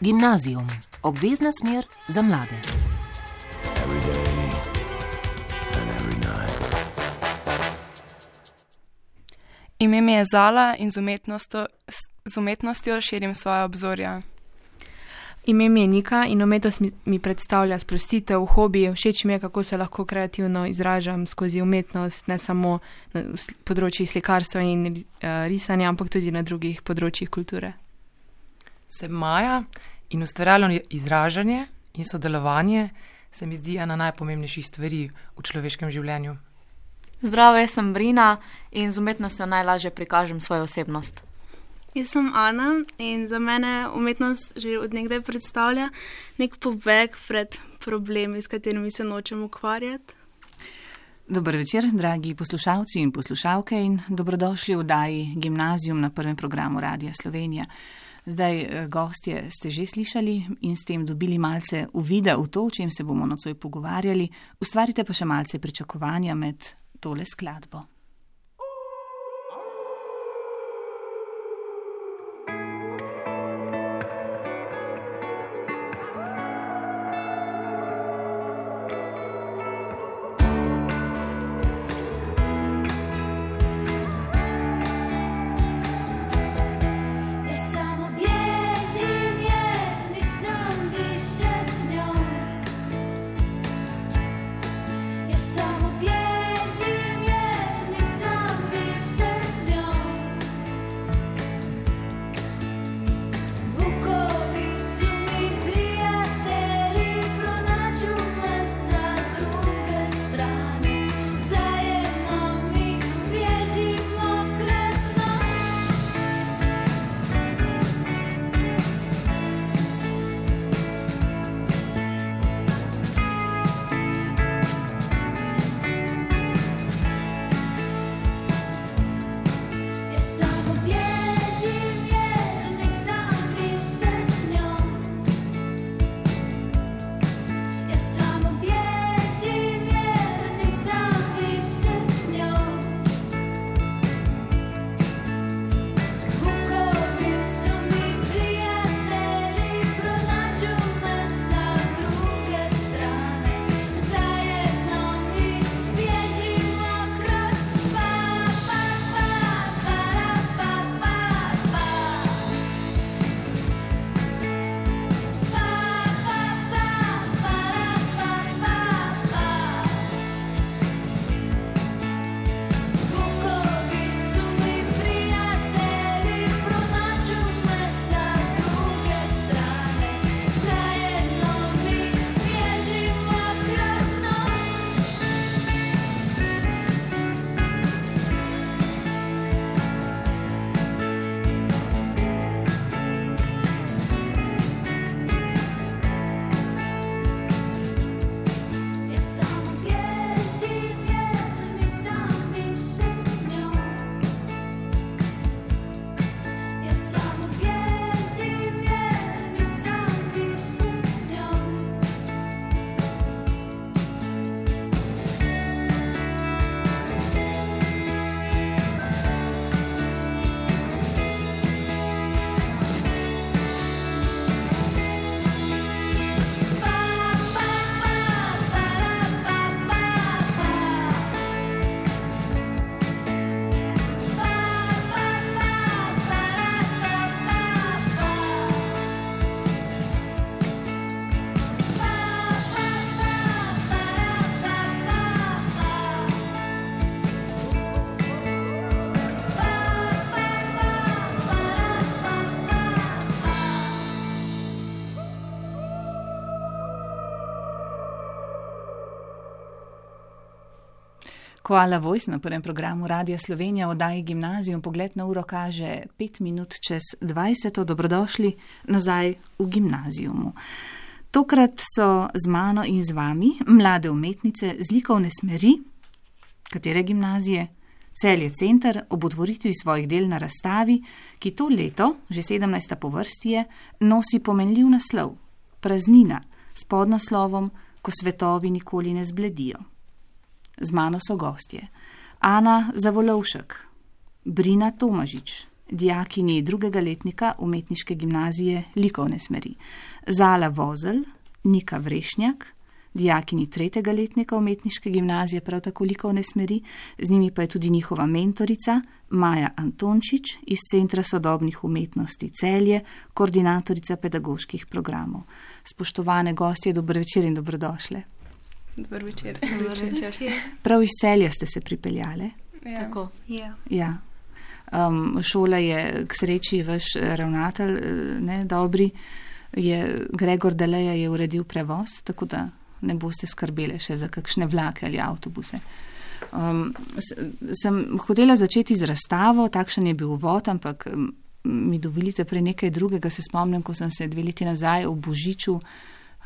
Gimnazijum, obvezna smer za mlade. Ime mi je Zala in z umetnostjo, z umetnostjo širim svoje obzorja. Ime mi je Nika in umetnost mi, mi predstavlja sprostitev, hobi, všeč mi je, kako se lahko kreativno izražam skozi umetnost, ne samo na področjih slikarstva in uh, risanja, ampak tudi na drugih področjih kulture. Sem Maja in ustvarjalno izražanje in sodelovanje se mi zdi ena najpomembnejših stvari v človeškem življenju. Zdravo, jaz sem Brina in z umetnostjo najlažje prikažem svojo osebnost. Jaz sem Ana in za mene umetnost že odnegdaj predstavlja nek pobeg pred problemi, s katerimi se nočem ukvarjati. Dober večer, dragi poslušalci in poslušalke, in dobrodošli v Daji Gimnazijum na prvem programu Radia Slovenija. Zdaj, eh, gostje ste že slišali in s tem dobili malce uvida v to, o čem se bomo nocoj pogovarjali, ustvarite pa še malce pričakovanja med tole skladbo. Koala Voice na prvem programu Radia Slovenija v oddaji Gimnazijum. Pogled na uro kaže 5 minut čez 20. Dobrodošli nazaj v Gimnazijumu. Tokrat so z mano in z vami mlade umetnice z likovne smeri, katere gimnazije, cel je center ob otvoritvi svojih del na razstavi, ki to leto, že 17. po vrsti je, nosi pomenljiv naslov: Praznina s podnaslovom, ko svetovi nikoli ne zbledijo z mano so gostje. Ana Zavolovšek, Brina Tomažič, dijakini drugega letnika umetniške gimnazije likovne smeri. Zala Vozel, Nika Vrešnjak, dijakini tretjega letnika umetniške gimnazije, prav tako likovne smeri, z njimi pa je tudi njihova mentorica Maja Antončič iz Centra sodobnih umetnosti Celje, koordinatorica pedagoških programov. Spoštovane gostje, dober večer in dobrodošle. Dober večer. Dober večer. Prav iz celja ste se pripeljali. Ja. Tako. Ja. Ja. Um, šola je k sreči vaš ravnatelj, eh, ne, dobri. Je, Gregor Deleja je uredil prevoz, tako da ne boste skrbeli še za kakšne vlake ali avtobuse. Um, sem hotela začeti z razstavo, takšen je bil uvod, ampak mi dovolite prej nekaj drugega. Se spomnim, ko sem se dve leti nazaj v Božiču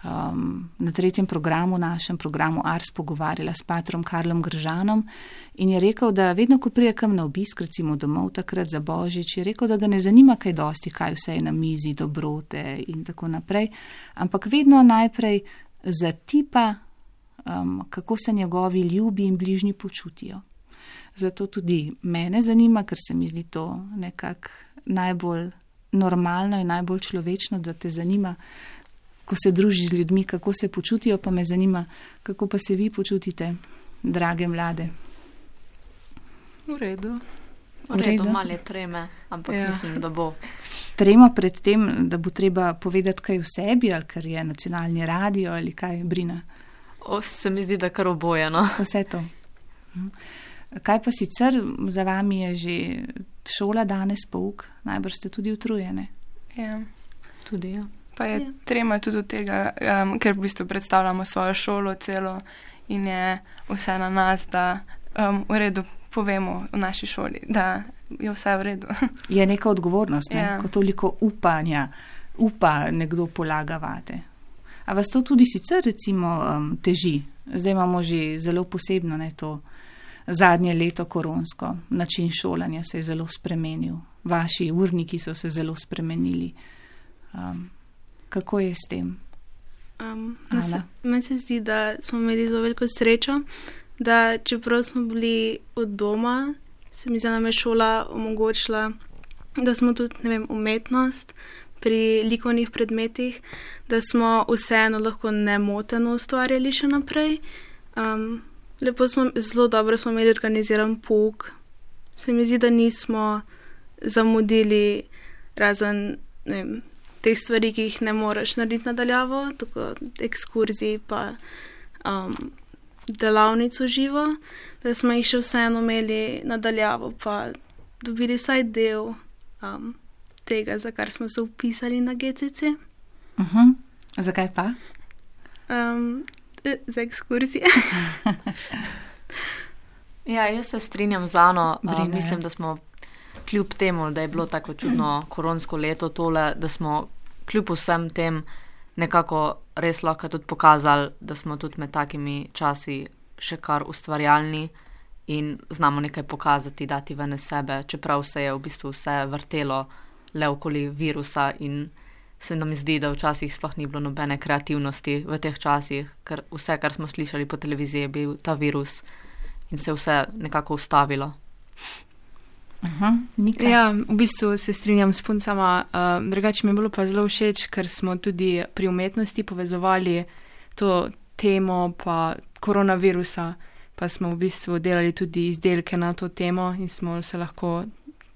um, na tretjem programu, našem programu Ars, pogovarjala s patrom Karlom Gržanom in je rekel, da vedno, ko prije kam na obisk, recimo domov takrat za Božič, je rekel, da ga ne zanima kaj dosti, kaj vse je na mizi, dobrote in tako naprej, ampak vedno najprej zatipa, um, kako se njegovi ljubi in bližnji počutijo. Zato tudi mene zanima, ker se mi zdi to nekako najbolj normalno in najbolj človečno, da te zanima, ko se družiš z ljudmi, kako se počutijo, pa me zanima, kako pa se vi počutite, drage mlade. V redu. V redu, malo treme, ampak Ja. mislim, da bo. Trema pred tem, da bo treba povedati kaj o sebi, ali ker je nacionalni radio ali kaj, Brina, O, se mi zdi, da kar obojeno. vse to. Kaj pa sicer za vami je že šola danes, pouk, najbrž ste tudi utrujene. Ja. Tudi, ja. Pa je Ja. trema tudi od tega, um, ker v bistvu predstavljamo svojo šolo celo in je vse na nas, da um, v redu povemo v naši šoli, da je vse v redu. Je neka odgovornost, ne? Ja. ko toliko upanja, upa nekdo polaga vate. A vas to tudi sicer recimo um, teži? Zdaj imamo že zelo posebno ne, to zadnje leto koronsko, način šolanja se je zelo spremenil, vaši urniki so se zelo spremenili. Um, kako je s tem? Um, meni se zdi, da smo imeli zelo veliko srečo, da čeprav smo bili od doma, se mi zdi, da nam je šola omogočila, da smo tudi, ne vem, umetnost pri likovnih predmetih, da smo vseeno lahko nemoteno ustvarjali še naprej. Um, lepo smo, zelo dobro smo imeli organiziran pouk. Se mi zdi, da nismo zamudili razen ne vem, teh stvari, ki jih ne moreš narediti nadaljavo, tako ekskurzij pa um, delavnic v živo, da smo jih še vseeno imeli nadaljavo, pa dobili vsaj del um, tega, za kar smo se upisali na GCC. Uh -huh. Zakaj pa? Um, eh, za ekskurzije. Ja, jaz se strinjam z Ano. Brine, Uh, mislim, da smo kljub temu, da je bilo tako čudno koronsko leto tole, da smo kljub vsem tem nekako res lahko tudi pokazali, da smo tudi med takimi časi še kar ustvarjalni in znamo nekaj pokazati, dati ven sebe, čeprav se je v bistvu vse vrtelo le okoli virusa in se nam zdi, da včasih sploh ni bilo nobene kreativnosti v teh časih, ker vse, kar smo slišali po televiziji, je bil ta virus in se je vse nekako ustavilo. -huh. Nikaj. Ja, v bistvu se strinjam s puncama. Uh, drugače mi je bilo pa zelo všeč, ker smo tudi pri umetnosti povezovali to temo pa koronavirusa, pa smo v bistvu delali tudi izdelke na to temo in smo se lahko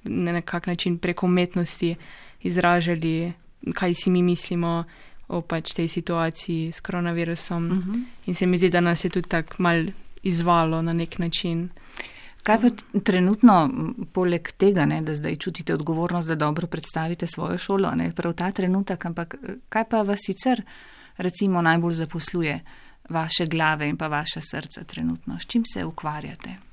na nekak način preko umetnosti izražali, kaj si mi mislimo o pač tej situaciji s koronavirusom. Uh -huh. In se mi zdi, da nas je tudi tako mal izvalo na nek način. Kaj pa trenutno, poleg tega, ne, da zdaj čutite odgovornost, da dobro predstavite svojo šolo, ne, prav ta trenutek, ampak eh, kaj pa vas sicer recimo najbolj zaposluje vaše glave in pa vaše srce trenutno? S čim se ukvarjate?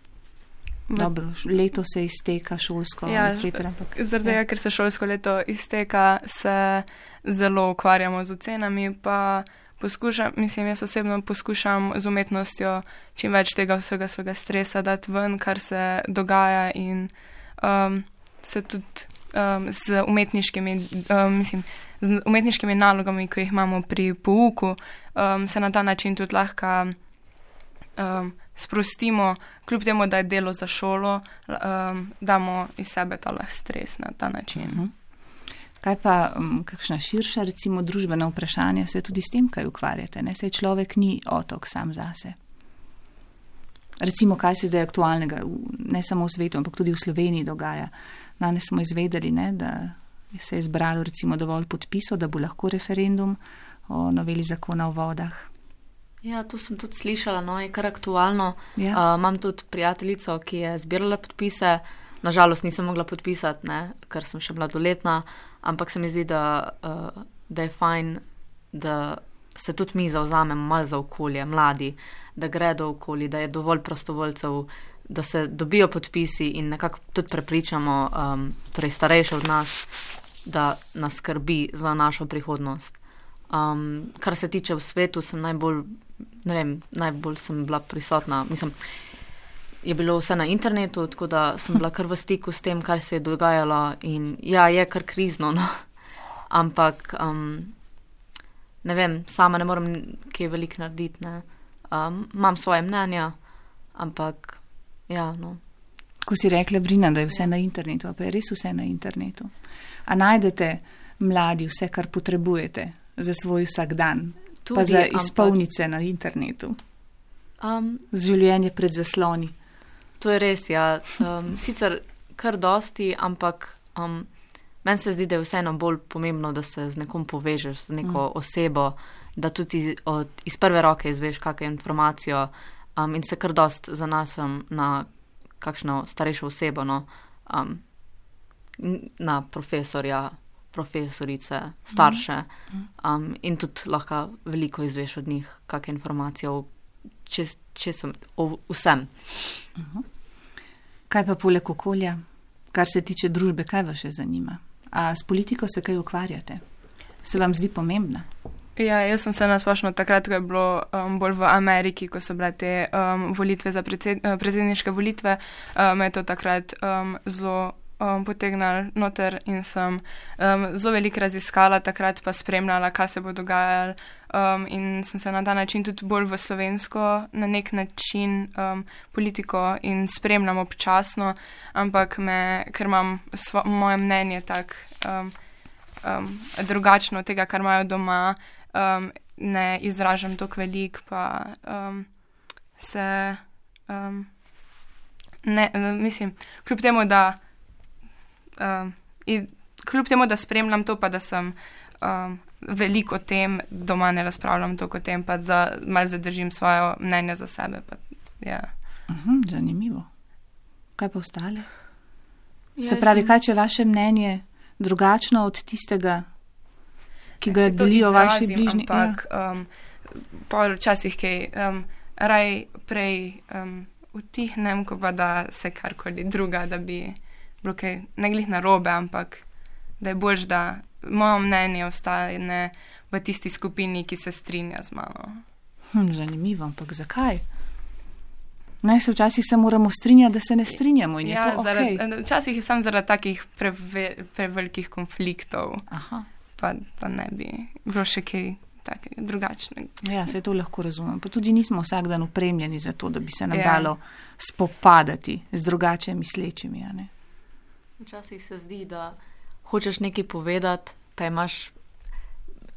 Dobro, leto se izteka šolsko, Ja, etc. Ampak, Zaradi tega, ker se šolsko leto izteka, se zelo ukvarjamo z ocenami, pa poskušam, mislim, jaz osebno poskušam z umetnostjo čim več tega vsega svojega stresa dati ven, kar se dogaja in um, se tudi um, z umetniškimi, um, mislim, z umetniškimi nalogami, ki jih imamo pri pouku, um, se na ta način tudi lahko um, sprostimo, kljub temu, da je delo za šolo, um, damo iz sebe ta stres na ta način. Uh -huh. Kaj pa um, kakšna širša, recimo, družbena vprašanja, se tudi s tem, kaj ukvarjate? Ne? Sej človek ni otok sam zase. Recimo, kaj se zdaj aktualnega, ne samo v svetu, ampak tudi v Sloveniji dogaja. Danes smo izvedeli, ne, da se je zbralo recimo dovolj podpisov, da bo lahko referendum o noveli zakona o vodah. Ja, to sem tudi slišala, no, je kar aktualno. Ja. Uh, imam tudi prijateljico, ki je zbirala podpise. Nažalost nisem mogla podpisati, ne, ker sem še mladoletna, ampak se mi zdi, da, uh, da je fajn, da se tudi mi zauzamemo malo za okolje, mladi, da gredo v okolje, da je dovolj prostovoljcev, da se dobijo podpisi in nekako tudi prepričamo um, torej starejše od nas, da nas skrbi za našo prihodnost. Um, kar se tiče v svetu, sem najbolj, ne vem, najbolj sem bila prisotna. Mislim, je bilo vse na internetu, tako da sem bila kar v stiku s tem, kar se je dogajalo. In ja, je kar krizno, no. ampak um, ne vem, sama ne morem kaj veliko narediti. Um, imam svoje mnenja, ampak ja. No. Ko si rekla, Brina, da je vse na internetu, pa je res vse na internetu. A najdete mladi vse, kar potrebujete? za svoj vsak dan, Tudi, pa za izpolnice ampak, na internetu. Um, z življenje pred zasloni. To je res, ja. Um, sicer kar dosti, ampak um, meni se zdi, da je vseeno bolj pomembno, da se z nekom povežeš, z neko mm. osebo, da tudi od, iz prve roke izveš kakšno informacijo um, in se kar dost zanašam na kakšno starejšo osebo, no, um, na profesorja profesorice, starše um, in tudi lahko veliko izveš od njih, kakšne informacije o, če, če sem, o vsem. Mhm. Kaj pa poleg okolja, kar se tiče družbe, kaj vas še zanima? A s politiko se kaj ukvarjate? Se vam zdi pomembna? Ja, jaz sem se nasplošno takrat, ko je bilo um, bolj v Ameriki, ko so bile te um, volitve za predsed, uh, predsedniške volitve, um, je to takrat um, zelo um, potegnili noter in sem um, zelo veliko raziskala, takrat pa spremljala, kaj se bo dogajalo. Um, in sem se na ta način tudi bolj v slovensko, na nek način um, politiko in spremljam občasno, ampak me, ker imam svo, moje mnenje tako um, um, drugačno od tega, kar imajo doma, um, ne izražam tako velik, pa um, se. Um, ne, mislim, kljub temu, da uh, kljub temu, da spremljam to, pa da sem uh, veliko o tem, doma ne razpravljam toliko o tem, pa da malo zadržim svoje mnenje za sebe. Pa, ja. uh mhm, -huh, zanimivo. Kaj pa ostale? Ja, Se pravi, sem... kaj če je vaše mnenje drugačno od tistega, ki ga delijo vaši bližnji? Ampak ja. um, včasih kaj um, raj prej um, utihnem, ko pa da se karkoli druga, da bi bilo kaj ne glih na robe, ampak da je bolj, da moje mnenje ostane v tisti skupini, ki se strinja z mano. Hm, zanimivo, ampak zakaj? Naj se včasih se moramo strinjati, da se ne strinjamo. Ja, zaradi, okay. Včasih je samo zaradi takih preve, prevelikih konfliktov, pa, pa ne bi bilo še kaj drugačnega. Ja, se to lahko razumem. Pa tudi nismo vsak dan upremljeni za to, da bi se nam ja. dalo spopadati z drugače mislečimi. Včasih se zdi, da hočeš nekaj povedati, pa imaš,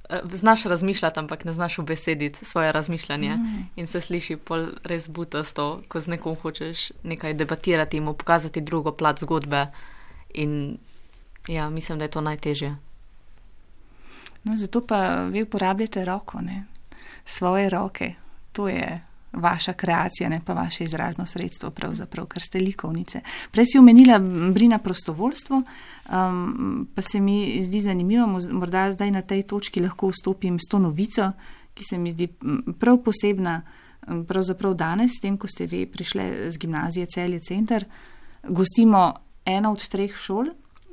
eh, znaš razmišljati, ampak ne znaš obesediti svoje razmišljanje mm. in se sliši pol res butasto, ko z nekom hočeš nekaj debatirati in mu pokazati drugo plat zgodbe. In ja, mislim, da je to najtežje. No, zato pa vi uporabljate roko, ne? svoje roke. To je vaša kreacija, ne pa vaše izrazno sredstvo, pravzaprav, ker ste likovnice. Prej si omenila brina prostovoljstvo, um, pa se mi zdi zanimivo, morda zdaj na tej točki lahko vstopim s to novico, ki se mi zdi prav posebna, pravzaprav danes, s tem, ko ste vi prišli z gimnazije Celje Center, gostimo eno od treh šol,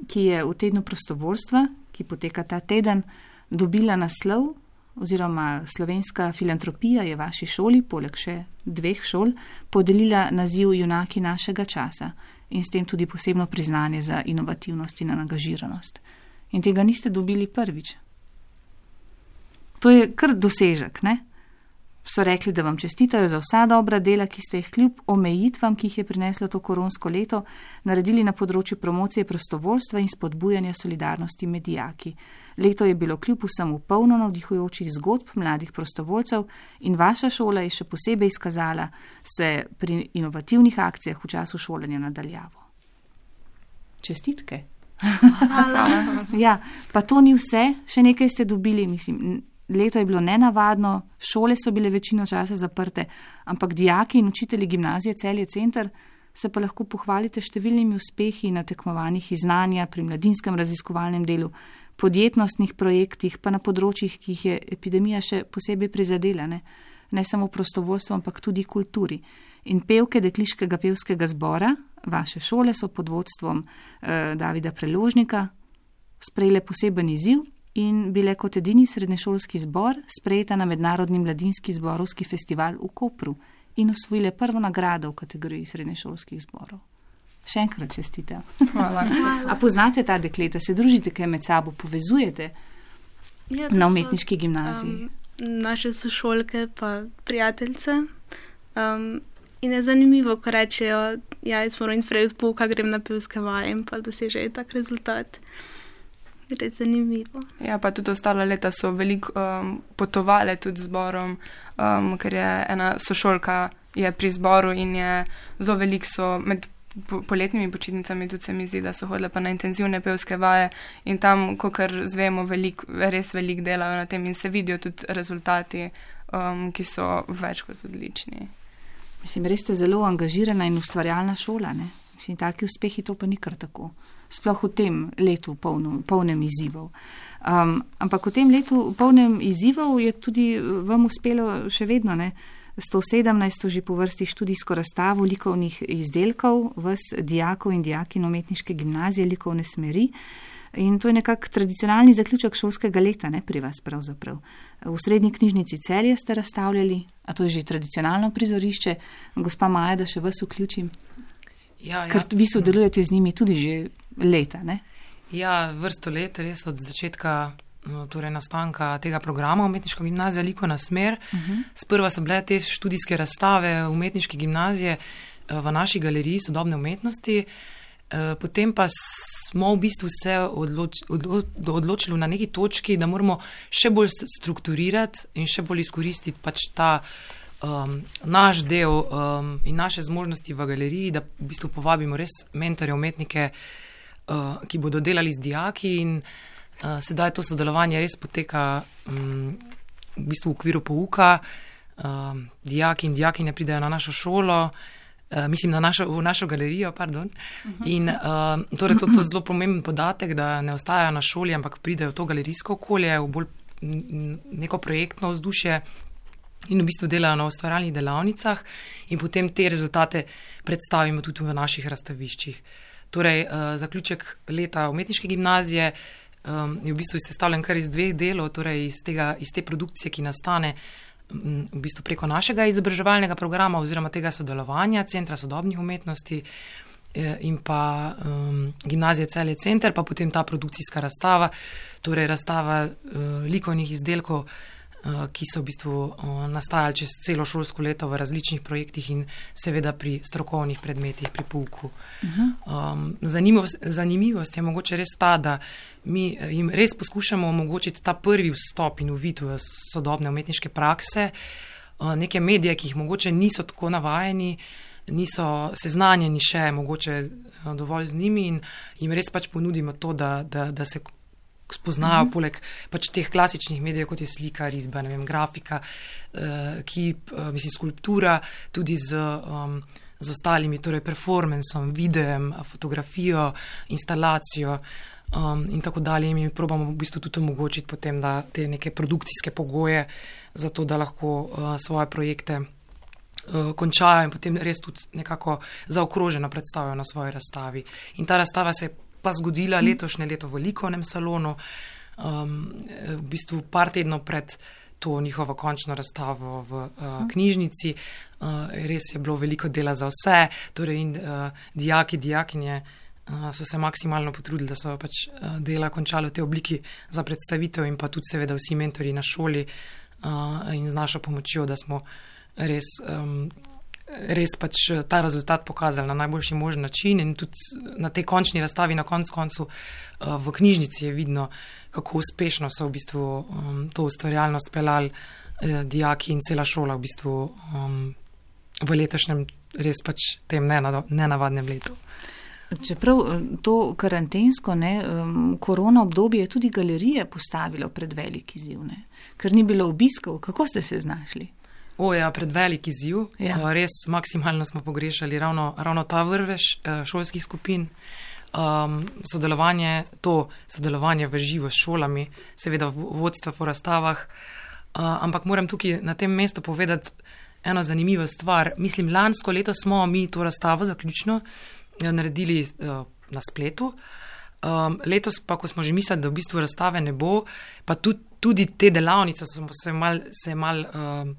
ki je v tednu prostovoljstva, ki poteka ta teden, dobila naslov oziroma slovenska filantropija je vaši šoli, poleg še dveh šol, podelila naziv junaki našega časa in s tem tudi posebno priznanje za inovativnost in angažiranost. In tega niste dobili prvič. To je kar dosežek, ne? So rekli, da vam čestitajo za vsa dobra dela, ki ste jih kljub omejitvam, ki jih je prineslo to koronsko leto, naredili na področju promocije prostovoljstva in spodbujanja solidarnosti med dijaki. Leto je bilo kljub vsemu polno navdihujočih zgodb mladih prostovoljcev in vaša šola je še posebej izkazala se pri inovativnih akcijah v času šolanja nadaljavo. Čestitke. ja, pa to ni vse, še nekaj ste dobili, mislim leto je bilo nenavadno, šole so bile večino časa zaprte, ampak dijaki in učitelji gimnazije Celje Center se pa lahko pohvalite številnimi uspehi na tekmovanjih iz znanja pri mladinskem raziskovalnem delu, podjetnostnih projektih, pa na področjih, ki jih je epidemija še posebej prizadela, ne, ne samo prostovoljstvo, ampak tudi kulturi. In pevke dekliškega pevskega zbora, vaše šole so pod vodstvom eh, Davida Preložnika sprejele poseben izziv in bile kot edini srednješolski zbor sprejeta na Mednarodni mladinski zborovski festival v Kopru in osvojile prvo nagrado v kategoriji srednješolskih zborov. Še enkrat čestite. Hvala. A poznate ta dekleta, se družite kaj med sabo, povezujete Ja, na umetniški gimnaziji? Um, naše sošolke pa prijateljice. Um, in je zanimivo, ko rečejo, ja, jaz moram in prej od pouka grem na pevske vaje in pa dosežejo tak rezultat. Gre zanimivo. Ja, pa tudi ostala leta so veliko um, potovali tudi zborom, um, ker je ena sošolka je pri zboru in je zelo veliko so med po- poletnimi počitnicami tudi se mi zdi, da so hodile pa na intenzivne pevske vaje in tam, kot zvemo, velik, res veliko delajo na tem in se vidijo tudi rezultati, um, ki so več kot odlični. Mislim, res ste zelo angažirana in ustvarjalna šola. Ne? Mislim, taki uspehi to pa ni kar tako. Sploh v tem letu polno, polnem izzivov. Um, ampak v tem letu polnem izzivov je tudi eh, vam uspelo še vedno, ne? 117 že po vrsti študijsko razstavo likovnih izdelkov, vas dijakov in dijakin umetniške gimnazije likovne smeri. In to je nekak tradicionalni zaključek šolskega leta, ne pri vas pravzaprav. V srednji knjižnici celje ste razstavljali, a to je že tradicionalno prizorišče. Gospa Maja, da še vas vključim, Ja, ja. ker vi sodelujete z njimi tudi že leta, ne? Ja, vrsto let, res od začetka torej nastanka tega programa umetniška gimnazija Likovna smer. Uh -huh. Sprva so bile te študijske razstave umetniške gimnazije eh, v naši galeriji sodobne umetnosti. eh, Potem pa smo v bistvu se odloč, odlo, odločili na neki točki, da moramo še bolj strukturirati in še bolj izkoristiti pač ta um, naš del um, in naše zmožnosti v galeriji, da v bistvu povabimo res mentorje, umetnike, uh, ki bodo delali z dijaki. In uh, sedaj to sodelovanje res poteka um, v bistvu v okviru pouka. Um, dijaki in dijakinje pridejo na našo šolo. Uh, mislim, na našo, v našo galerijo. pardon. In uh, torej to, to je zelo pomemben podatek, da ne ostajajo na šoli, ampak pridejo v to galerijsko okolje, v bolj neko projektno vzdušje in v bistvu delajo na ustvarjalnih delavnicah, in potem te rezultate predstavimo tudi v naših razstaviščih. Torej, uh, zaključek leta umetniške gimnazije um, je v bistvu sestavljen kar iz dveh delov, torej iz, tega, iz te produkcije, ki nastane m, v bistvu preko našega izobraževalnega programa oziroma tega sodelovanja Centra sodobnih umetnosti eh, in pa um, gimnazije Celje Center, pa potem ta produkcijska razstava, torej razstava uh, likovnih izdelkov, ki so v bistvu uh, nastajali čez celo šolsko leto v različnih projektih in seveda pri strokovnih predmetih, pri pouku. Um, zanimivost, zanimivost je mogoče res ta, da mi eh, jim res poskušamo omogočiti ta prvi vstop in uvid v sodobne umetniške prakse, uh, neke medije, ki jih mogoče niso tako navajeni, niso seznanjeni še mogoče uh, dovolj z njimi in jim res pač ponudimo to, da, da, da se spoznajo, mm -hmm. poleg pač teh klasičnih medijev, kot je slika, risba, ne vem, grafika, uh, kip, uh, mislim, skulptura, tudi z. Um, Z ostalimi, torej performancem, videem, fotografijo, instalacijo um, in tako dalje. In mi probamo v bistvu tudi omogočiti potem, da te neke produkcijske pogoje, zato da lahko uh, svoje projekte uh, končajo in potem res tudi nekako zaokroženo predstavijo na svoji razstavi. In ta razstava se je pa zgodila letošnje leto v likovnem salonu, um, v bistvu par tednov pred to njihovo končno razstavo v uh, knjižnici. Uh, res je bilo veliko dela za vse, torej in uh, dijaki, dijakinje so se maksimalno potrudili, da so pač dela končali v tej obliki za predstavitev in pa tudi seveda vsi mentori na šoli in z našo pomočjo, da smo res. Um, Res pač ta rezultat pokazali na najboljši možen način, in tudi na tej končni razstavi, na koncu, koncu v knjižnici je vidno, kako uspešno so v bistvu um, to ustvarjalnost pelali eh, dijaki in cela šola v bistvu um, v letošnjem res pač tem nenavadnem letu. Čeprav eh, to karantensko, ne, um, korona obdobje je tudi galerije postavilo pred veliki ziv, ne, ker ni bilo obiskov. Kako ste se znašli? O, ja, pred veliki ziv. Ja. Uh, res maksimalno smo pogrešali ravno, ravno ta vrvež uh, šolskih skupin. Um, sodelovanje, to sodelovanje v živo s šolami, seveda vodstva po razstavah. Uh, ampak moram tukaj na tem mestu povedati eno zanimivo stvar. Mislim, lansko leto smo mi to razstavo zaključno eh, naredili uh, na spletu. Um, letos pa, ko smo že mislili, da v bistvu razstave ne bo, pa tudi, tudi te delavnice so se mal, se mal um,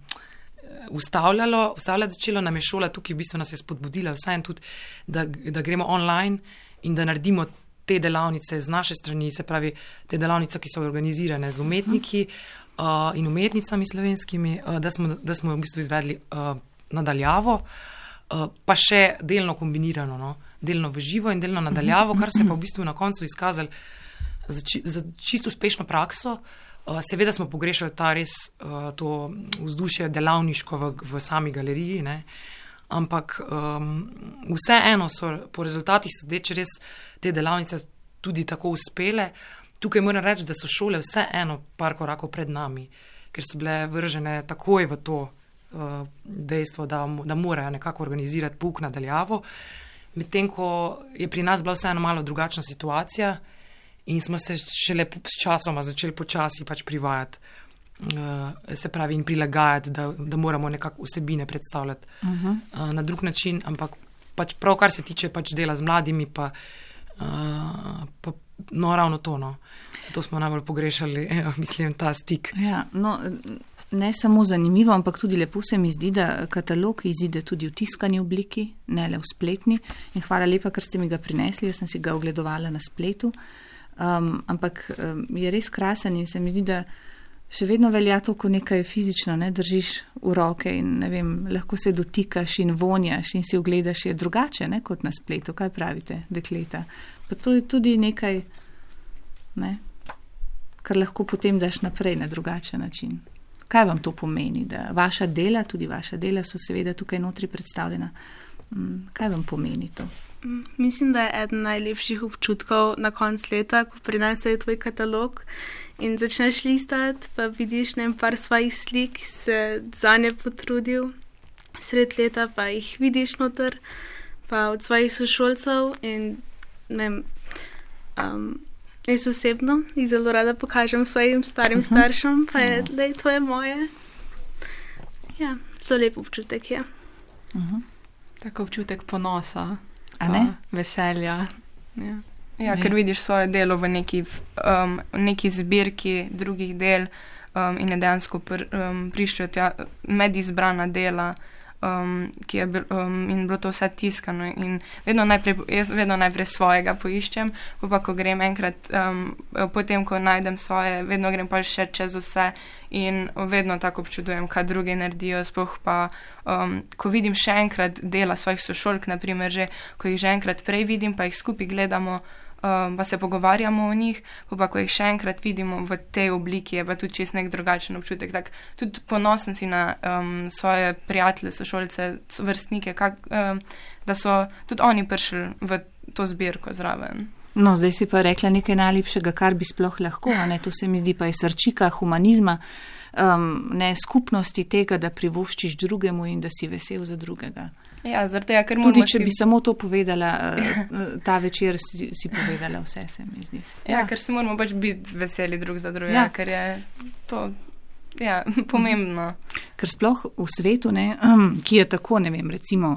ustavljalo, ustavljati začelo nam je šola tukaj, v bistvu nas je spodbudila vsaj tudi, da, da gremo online in da naredimo te delavnice z naše strani, se pravi, te delavnice, ki so organizirane z umetniki. Uh, in umetnicami slovenskimi, uh, da, smo, da smo v bistvu izvedli uh, nadaljavo, uh, pa še delno kombinirano, no? delno v živo in delno nadaljavo, kar se je pa v bistvu na koncu izkazalo za, či, za čisto uspešno prakso. Uh, seveda smo pogrešali ta res uh, to vzdušje delavniško v, v sami galeriji, ne? ampak um, vseeno so po rezultatih sodeč res te delavnice tudi tako uspele. Uh, Tukaj moram reči, da so šole vseeno par korakov pred nami, ker so bile vržene takoj v to uh, dejstvo, da, da morajo nekako organizirati puk nadaljavo. Medtem ko je pri nas bila vseeno malo drugačna situacija in smo se šele s časoma začeli počasi pač privajati, uh, se pravi, in prilagajati, da, da moramo nekako vsebine predstavljati uh -huh. uh, na drug način, ampak pač prav kar se tiče pač dela z mladimi, pa, uh, pa no, ravno to. No. To smo najbolj pogrešali, evo, mislim, ta stik. Ja, no, ne samo zanimivo, ampak tudi lepo se mi zdi, da katalog izide tudi v tiskani obliki, ne le v spletni. In hvala lepa, ker ste mi ga prinesli, jaz sem si ga ogledovala na spletu. Um, ampak um, je res krasen in se mi zdi, da še vedno velja to, ko nekaj fizično ne, držiš v roke in vem, lahko se dotikaš in vonjaš in si ogledaš, je drugače ne, kot na spletu. Kaj pravite, dekleta? Pa to je tudi nekaj, ne, kar lahko potem daš naprej na drugačen način. Kaj vam to pomeni, da vaša dela, tudi vaša dela so seveda tukaj notri predstavljena? Mm, kaj vam pomeni to? Mislim, da je eden najlepših občutkov na koncu leta, ko prineseš tvoj katalog in začneš listati, pa vidiš ne par svojih slik, se za nje potrudil, sred leta pa jih vidiš noter, pa od svojih sošolcev in ne vem. Um, jaz osebno jih zelo rada pokažem svojim starim uh mhm. -huh. staršem, pa je, da je to je moje. Ja, zelo lep občutek je. Uh mhm. -huh. Tako občutek ponosa, veselja. Ja. Ja, ker vidiš svoje delo v neki, um, neki zbirki drugih del um, in je dejansko pr, um, prišlo tja med izbrana dela um, ki je bil, um, in bilo to vse tiskano. In vedno najprej, jaz vedno najprej svojega poiščem, pa ko grem enkrat, um, potem ko najdem svoje, vedno grem pa še čez vse in vedno tako občudujem, kaj druge naredijo. Sploh pa, um, ko vidim še enkrat dela svojih sošolk, naprimer, že, ko jih že enkrat prej vidim, pa jih skupaj gledamo um, pa se pogovarjamo o njih, pa ko jih še enkrat vidimo v tej obliki, je pa tudi čist nek drugačen občutek. Tak, tudi ponosen si na um, svoje prijatelje, sošolce, vrstnike, kak, um, da so tudi oni prišli v to zbirko zraven. No, zdaj si pa rekla nekaj najlepšega, kar bi sploh lahko, ne, to se mi zdi pa je srčika humanizma, um, ne skupnosti tega, da privoščiš drugemu in da si vesel za drugega. Ja, tega, Tudi če bi samo to povedala, eh, ta večer si, si povedala vse, se mi zdi. Ja, ja. ker se moramo pač biti veseli drug za drugega, ja. ker je to ja, pomembno. Ker sploh v svetu, ne, ki je tako, ne vem, recimo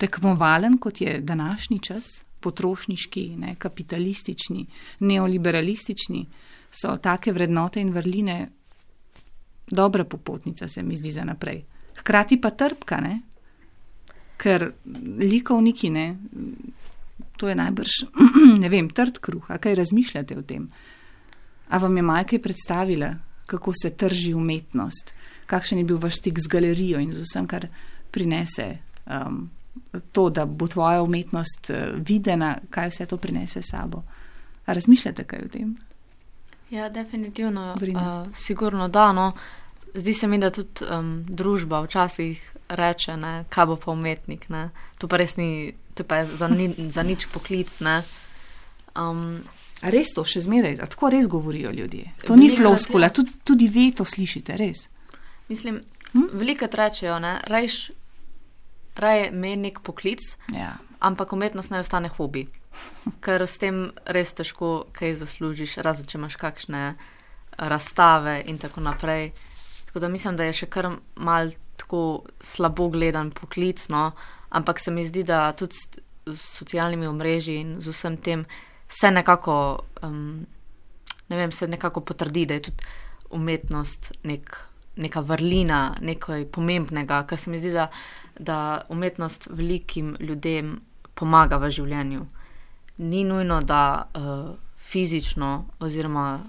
tekmovalen, kot je današnji čas, potrošniški, ne, kapitalistični, neoliberalistični, so take vrednote in vrline dobra popotnica, se mi zdi za naprej. Hkrati pa trpka, ne? Ker likovniki ne, to je najbrž, ne vem, trd kruh, a kaj razmišljate o tem? A vam je Majka predstavila, kako se trži umetnost, kakšen je bil vaš stik z galerijo in z vsem, kar prinese um, to, da bo tvoja umetnost uh, videna, kaj vse to prinese sabo. A razmišljate kaj o tem? Ja, definitivno. Uh, sigurno da. No. Zdi se mi, da tudi um, družba včasih reče, ne, kaj bo pa umetnik. Ne. To pa res ni, to pa je za, ni, za nič poklic. Ne. Um, res to še zmeraj, tako res govorijo ljudje. To ni floskula, tudi, tudi vi to slišite, res. mislim, Hm? veliko rečejo, ne, rajš, raje meni nek poklic, Ja. ampak umetnost naj ostane hobi. Ker s tem res težko kaj zaslužiš, razen če imaš kakšne razstave in tako naprej. Tako da mislim, da je še kar mal tako slabo gledan poklic, no? ampak se mi zdi, da tudi s, s socialnimi omrežji in z vsem tem se nekako, um, ne vem, se nekako potrdi, da je tudi umetnost nek, neka vrlina, nekaj pomembnega, ker se mi zdi, da, da umetnost velikim ljudem pomaga v življenju. Ni nujno, da uh, fizično oziroma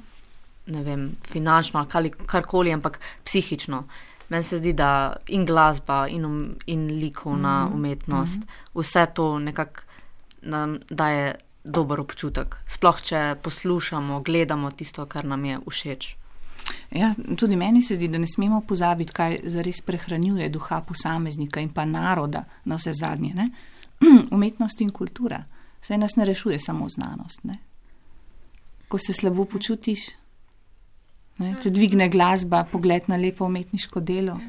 ne vem, finančno ali kali- karkoli, ampak psihično. Meni se zdi, da in glasba, in, um, in likovna mm -hmm. umetnost, vse to nekako nam daje dober občutek. Sploh, če poslušamo, gledamo tisto, kar nam je všeč. Ja, tudi meni se zdi, da ne smemo pozabiti, kaj zares prehranjuje duha posameznika in pa naroda na vse zadnje. Ne? Umetnost in kultura. Saj nas ne rešuje samo znanost. Ne? Ko se slabo počutiš, ne? te dvigne glasba, pogled na lepo umetniško delo.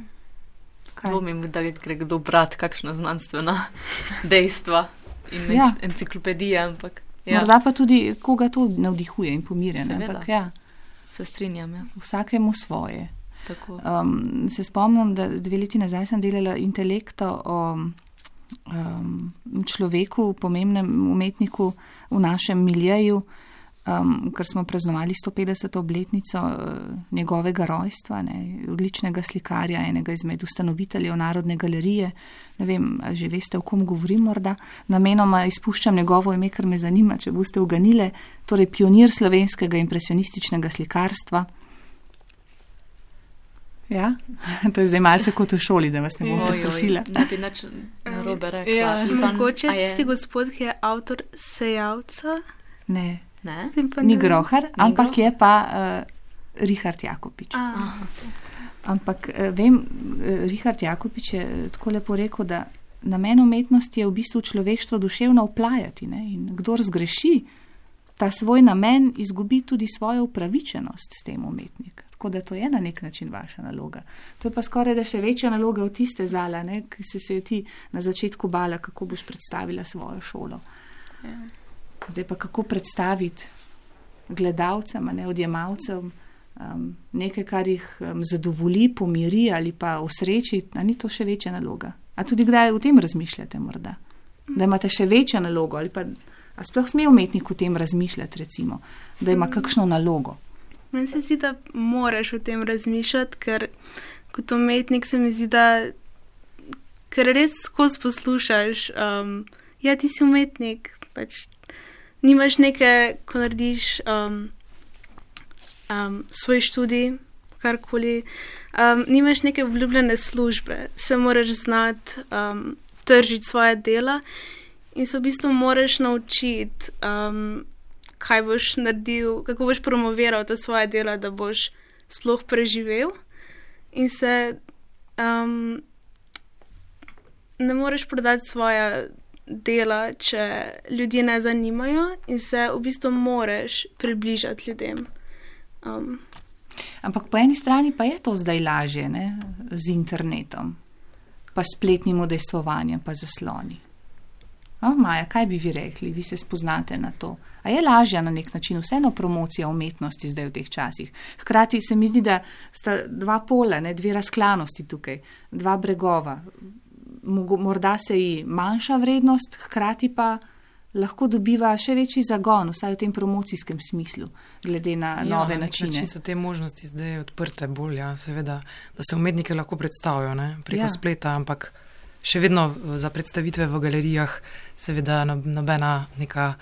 Kaj? Dvomim, da gre kdo brati kakšna znanstvena dejstva in Ja. enciklopedije, ampak Ja. Morda pa tudi koga to navdihuje in Seveda. Ampak ja, se strinjam. Ja. vsakemu svoje. Tako. Um, se spomnim, da dve leti nazaj sem delala intelekto o um, človeku, pomembnem umetniku v našem miljeju, um, ker smo praznovali 150. obletnico uh, njegovega rojstva, ne, odličnega slikarja, enega izmed ustanoviteljev Narodne galerije. Ne vem, a že veste, o kom govorim morda. Namenoma izpuščam njegovo ime, ker me zanima, če boste uganile. Torej, pionir slovenskega impresionističnega slikarstva. Ja, to je zdaj malce kot v šoli, da vas ne bom prestrašila. Ne bi nič narobe rekla. Ja. Mogoče tisti gospod, ki je avtor sejavca. Ne, Ne? ni grohar, Ni ampak je pa uh, Richard Jakopič. A, Ampak uh, vem, uh, Richard Jakopič je eh, tako lepo rekel, da namen umetnosti je v bistvu človeštvo duševno oplajati. Ne? In kdor zgreši ta svoj namen, izgubi tudi svojo upravičenost s tem umetnik. Tako da to je na nek način vaša naloga. To je pa skoraj da še večja naloga od tiste zala, ne? ki si se jo ti na začetku bala, kako boš predstavila svojo šolo. Zdaj pa kako predstaviti gledalcem, ne odjemalcem, um, nekaj, kar jih um, zadovolji, pomiri ali pa osreči, a ni to še večja naloga. A tudi kdaj o tem razmišljate morda? Da imate še večjo nalogo ali pa a sploh sme umetnik o tem razmišljati, recimo, da ima kakšno nalogo. Meni se zdi, da moraš o tem razmišljati, ker kot umetnik se mi zdi, da ker res skozi poslušaš, um, ja, ti si umetnik, pač nimaš neke, ko narediš um, um, svoj študij, karkoli, um, nimaš neke obljubljene službe, se moraš znati um, tržiti svoje dela in se v bistvu moraš naučiti. Um, kaj boš naredil, kako boš promoviral ta svoje dela, da boš sploh preživel. In se um, ne moreš prodati svoje dela, če ljudi ne zanimajo, in se v bistvu moraš približati ljudem. Um, Ampak po eni strani pa je to zdaj lažje ne? z internetom, pa spletnim udejstvovanjem, pa zasloni. O, Maja, kaj bi vi rekli, vi se spoznate na to? A je lažja na nek način vseeno promocija umetnosti zdaj v teh časih? Hkrati se mi zdi, da sta dva pola, ne, dve razklanosti tukaj, dva bregova. Morda se ji manjša vrednost, hkrati pa lahko dobiva še večji zagon, vsaj v tem promocijskem smislu, glede na ja, nove na načine. način so te možnosti zdaj odprte bolj, ja, seveda, da se umetnike lahko predstavijo ne, preko Ja. spleta, ampak še vedno za predstavitve v galerijah, seveda no- nobena neka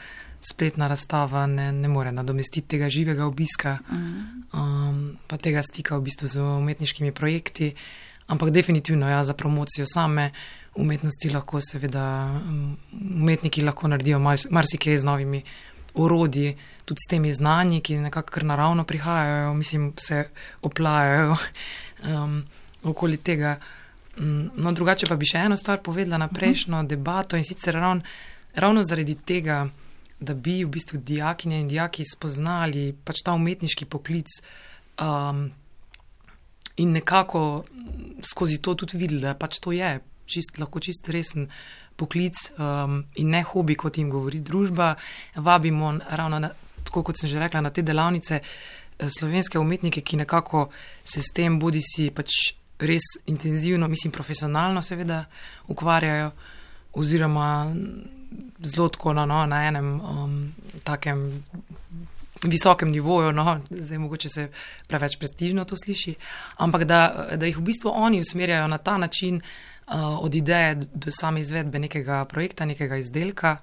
spletna razstava ne, ne more nadomestiti tega živega obiska. Mhm. Um, pa tega stika v bistvu z umetniškimi projekti, ampak definitivno ja, za promocijo same umetnosti lahko seveda um, umetniki lahko naredijo marsikaj z novimi orodji, tudi s temi znanji, ki nekako kar naravno prihajajo, mislim, se oplajajo um, okoli tega. Um, no, drugače pa bi še eno stvar povedala na prejšnjo debato in sicer ravno, ravno zaradi tega, da bi v bistvu dijakinje in dijaki spoznali pač ta umetniški poklic um, in nekako skozi to tudi videli, da pač to je čist, lahko čist resen poklic um, in ne hobi, kot jim govori družba. Vabimo ravno, na, tako kot sem že rekla, na te delavnice eh, slovenske umetnike, ki nekako se s tem bodi si pač res intenzivno, mislim profesionalno seveda ukvarjajo oziroma zelo tako no, no, na enem um, takem visokem nivoju, no, zdaj mogoče se preveč prestižno to sliši, ampak da, da jih v bistvu oni usmerjajo na ta način uh, od ideje do same izvedbe nekega projekta, nekega izdelka,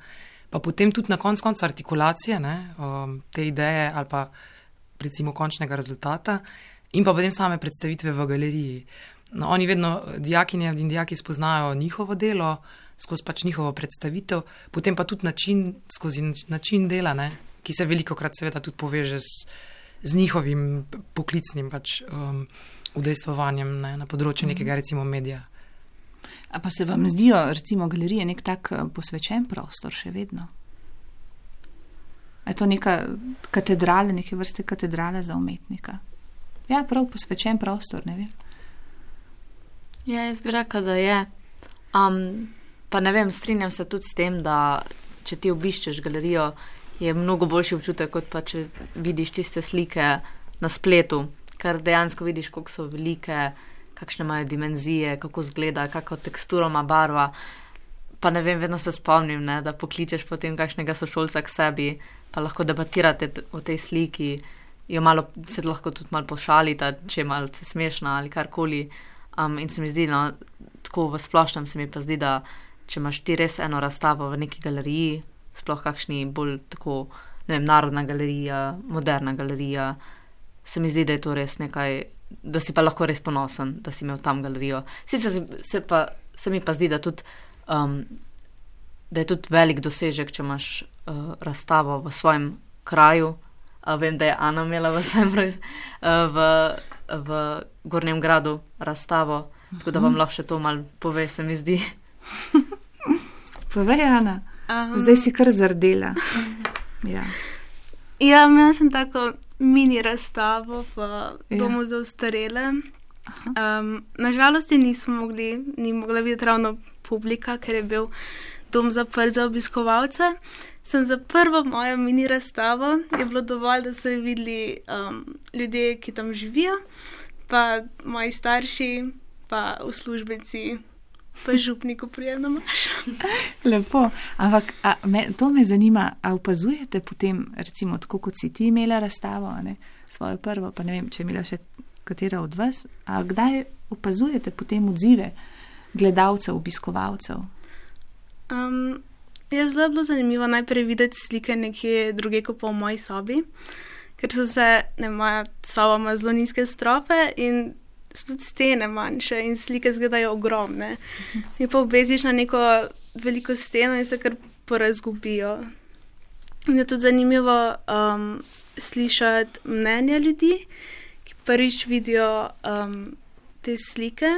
pa potem tudi na konc konca artikulacije ne, um, te ideje ali pa recimo končnega rezultata in pa potem same predstavitve v galeriji. No, oni vedno, dijakinje in dijaki spoznajo njihovo delo, skozi pač njihovo predstavitev, potem pa tudi način, skozi način dela, ne, ki se veliko krat seveda tudi poveže z, z njihovim poklicnim pač, um, udejstvovanjem ne, na področju mhm. nekega recimo medija. A pa se vam zdijo recimo galerije nek tak eh, posvečen prostor še vedno? Je to neka katedrala, neke vrste katedrala za umetnika? Ja, prav posvečen prostor, ne vem. Ja, jaz bi rekla, da je. Um, Pa ne vem, strinjam se tudi s tem, da če ti obiščeš galerijo, je mnogo boljši občutek, kot pa če vidiš tiste slike na spletu, ker dejansko vidiš, koliko so velike, kakšne imajo dimenzije, kako izgleda, kako teksturo ima barva. Pa ne vem, vedno se spomnim, ne, da pokličeš potem kakšnega sošolca k sebi, pa lahko debatirate o tej sliki, jo malo se lahko tudi malo pošalite, če je malce smešna ali karkoli. Um, in se mi zdi, no, tako v splošnem se mi pa zdi, da če imaš ti res eno razstavo v neki galeriji, sploh kakšni bolj tako, ne vem, narodna galerija, moderna galerija, se mi zdi, da je to res nekaj, da si pa lahko res ponosen, da si imel tam galerijo. Sicer se, pa, se mi pa zdi, da, tudi, um, da je tudi velik dosežek, če imaš uh, razstavo v svojem kraju. Uh, vem, da je Ana imela v svojem uh, v, v Gornjem gradu razstavo, tako da vam lahko še to mal pove, se mi zdi. Povej, Ana, um, zdaj si kar zardela. ja, ja imela sem tako mini razstavo v ja. domu za ustarele. Um, Nažalost, nismo mogli, ni mogla videti ravno publika, ker je bil dom zaprt za obiskovalce. Sem za prvo mojo mini razstavo, je bilo dovolj, da so jo videli um, ljudje, ki tam živijo, pa moji starši, pa uslužbenci pa župniku prijemno maš. Lepo, ampak me, to me zanima, a opazujete potem, recimo, tako kot si ti imela razstavo, ne, svojo prvo, pa ne vem, če je imela še katera od vas, a kdaj opazujete potem odzive gledalcev, obiskovalcev? Um, je zelo bilo zanimivo najprej videti slike nekje druge, kot pa v moji sobi, ker so se, ne, moja soba ima zelo nizke strofe in so tudi stene manjše in slike izgledajo ogromne. In pa obveziš na neko veliko steno in se kar porazgubijo. In je tudi zanimivo um, slišati mnenja ljudi, ki prvič vidijo um, te slike.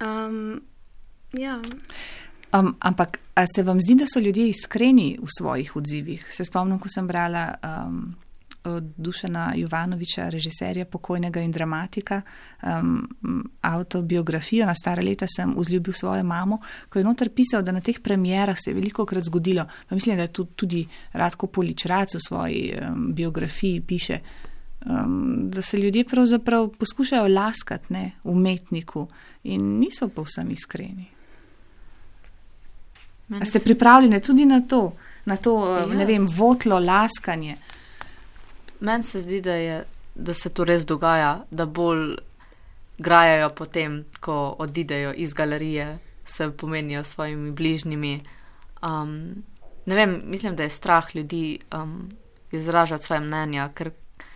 Um, ja. um, ampak se vam zdi, da so ljudje iskreni v svojih odzivih? Se spomnim, ko sem brala. Um, Dušana Jovanoviča, režiserja pokojnega in dramatika, um, autobiografijo. Na stare leta sem vzljubil svojo mamo, ko je noter pisal, da na teh premjerah se je veliko krat zgodilo. Pa mislim, da je tudi, tudi Radko Poličrac v svoji um, biografiji piše, um, da se ljudje pravzaprav poskušajo laskati ne, umetniku in niso povsem iskreni. A ste pripravljeni tudi na to, na to, ja. ne vem, votlo laskanje? Meni se zdi, da, je, da se to res dogaja, da bolj grajajo potem, ko odidejo iz galerije, se pomenijo s svojimi bližnjimi. Um, ne vem, mislim, da je strah ljudi um, izražati svoje mnenja, ker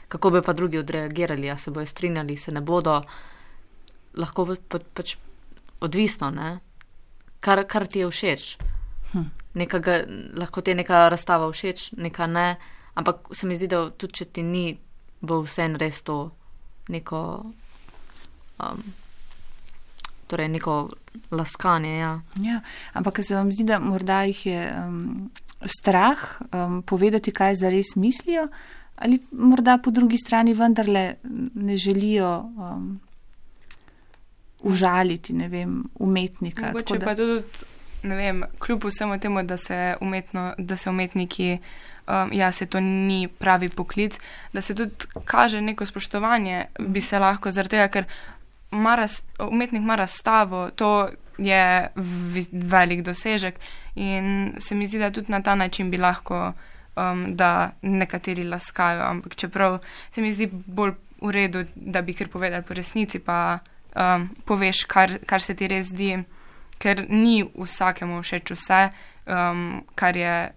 kako bi pa drugi odreagirali, a se bojo strinjali, se ne bodo, lahko pa, pa, pač odvisno, ne? Kar, kar ti je všeč. Hm. Nekaga, lahko ti je neka razstava všeč, neka ne, ampak se mi zdi, da tudi če ti ni, bo vsem res to neko, um, torej neko laskanje. Ja. Ja, ampak se vam zdi, da morda jih je um, strah um, povedati, kaj zares mislijo, ali morda po drugi strani vendarle ne želijo um, užaliti, ne vem, umetnika. Mogoče pa tudi, ne vem, kljub vsemu temu, da se, umetno, da se umetniki, um, ja, se to ni pravi poklic, da se tudi kaže neko spoštovanje, bi se lahko, zaradi tega, ker maras, umetnik ima razstavo, to je velik dosežek in se mi zdi, da tudi na ta način bi lahko, um, da nekateri laskajo, ampak čeprav se mi zdi bolj v redu, da bi kar povedali po resnici, pa um, poveš, kar, kar se ti res zdi, ker ni vsakemu všeč vse, um, kar je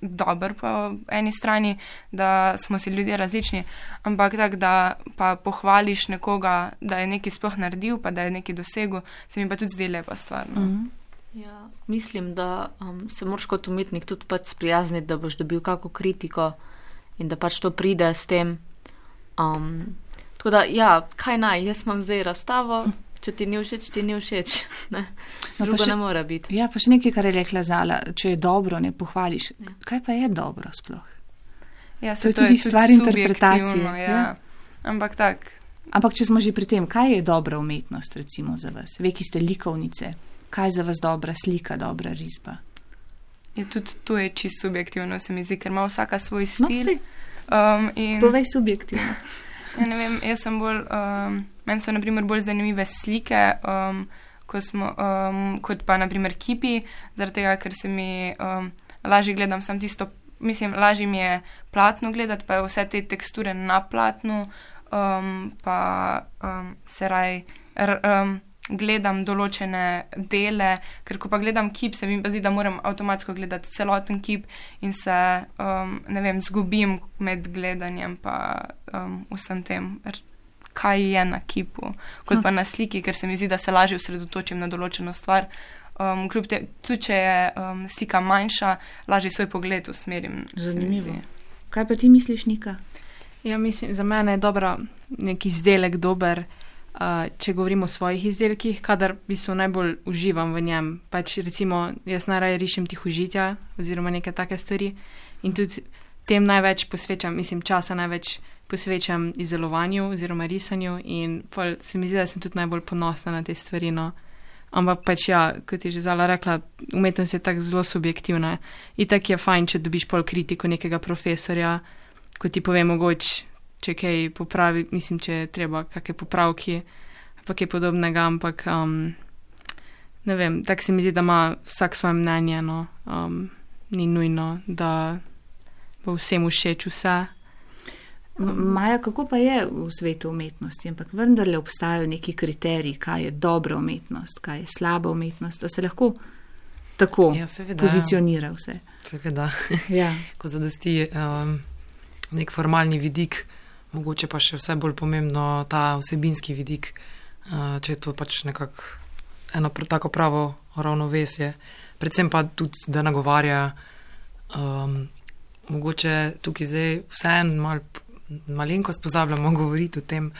dober po eni strani, da smo si ljudje različni, ampak tako, da pa pohvališ nekoga, da je nekaj sploh naredil, pa da je nekaj dosegel, se mi pa tudi zdi lepa stvar. No? Mm -hmm. Ja, mislim, da um, se moraš kot umetnik tudi pač sprijazniti, da boš dobil kako kritiko in da pač to pride s tem. Um, tako da, ja, kaj naj, jaz imam zdaj razstavo, če ti ni všeč, ti ni všeč. Ne, No, Drugo še- ne more biti. Ja, pa še nekaj, kar je rekla Zala, če je dobro, ne pohvališ. Ja. Kaj pa je dobro sploh? Ja, To je tudi stvar interpretacije, subjektivno, Ja. ja. Ampak tako. Ampak če smo že pri tem, kaj je dobra umetnost, recimo za vas? Ve, ki ste likovnice, kaj je za vas dobra slika, dobra risba? Je tudi to je čisto subjektivno, se mi zdi, ker ima vsaka svoj No, stil. saj, um, in, povej subjektivno. ja, ne vem, jaz sem bolj, um, meni so naprimer bolj zanimive slike, um, ko smo, um, kot pa naprimer kipi, zaradi tega, ker se mi um, lažje gledam sam tisto, mislim, lažje mi je platno gledati, pa vse te teksture na platnu, um, pa um, se raj. R, um, Gledam določene dele, ker ko pa gledam kip, se mi pa zdi, da moram avtomatsko gledati celoten kip in se, um, ne vem, zgubim med gledanjem pa um, vsem tem, kaj je na kipu, kot pa na sliki, ker se mi zdi, da se lažje osredotočim na določeno stvar. Um, kljub te, tudi če je um, slika manjša, lažje svoj pogled usmerim. mi Zanimivo. zdi. Kaj pa ti misliš, Nika? Ja, mislim, za mene je dobro nek izdelek dober, uh, če govorimo o svojih izdelkih, kadar v bistvu najbolj uživam v njem. Pač recimo, jaz najraje rišem tihožitja oziroma neke take stvari in tudi tem največ posvečam, mislim, časa največ posvečam izdelovanju oziroma risanju in pol se mi zdi, da sem tudi najbolj ponosna na te stvari. No. Ampak pač ja, kot je že Zala rekla, umetnost je tako zelo subjektivna. Itak je fajn, če dobiš pol kritiko nekega profesorja, ko ti pove mogoče, če kaj popravi, mislim, če je treba kakšne popravki, pa kaj podobnega, ampak um, ne vem, tako se mi zdi, da ima vsak svoje mnenje, no, um, ni nujno, da bo vsem všeč vse. M- Maja, kako pa je v svetu umetnosti? Ampak vendarle obstajajo neki kriteriji, kaj je dobra umetnost, kaj je slaba umetnost, da se lahko tako Ja, seveda. pozicionira vse. Seveda, Ja. ko zadosti um, nek formalni vidik, mogoče pa še vse bolj pomembno ta vsebinski vidik, uh, če je to pač nekako eno tako pravo ravnovesje. Predvsem pa tudi, da nagovarja, um, mogoče tukaj zdaj vseeno mal, malenkost pozabljamo govoriti o tem,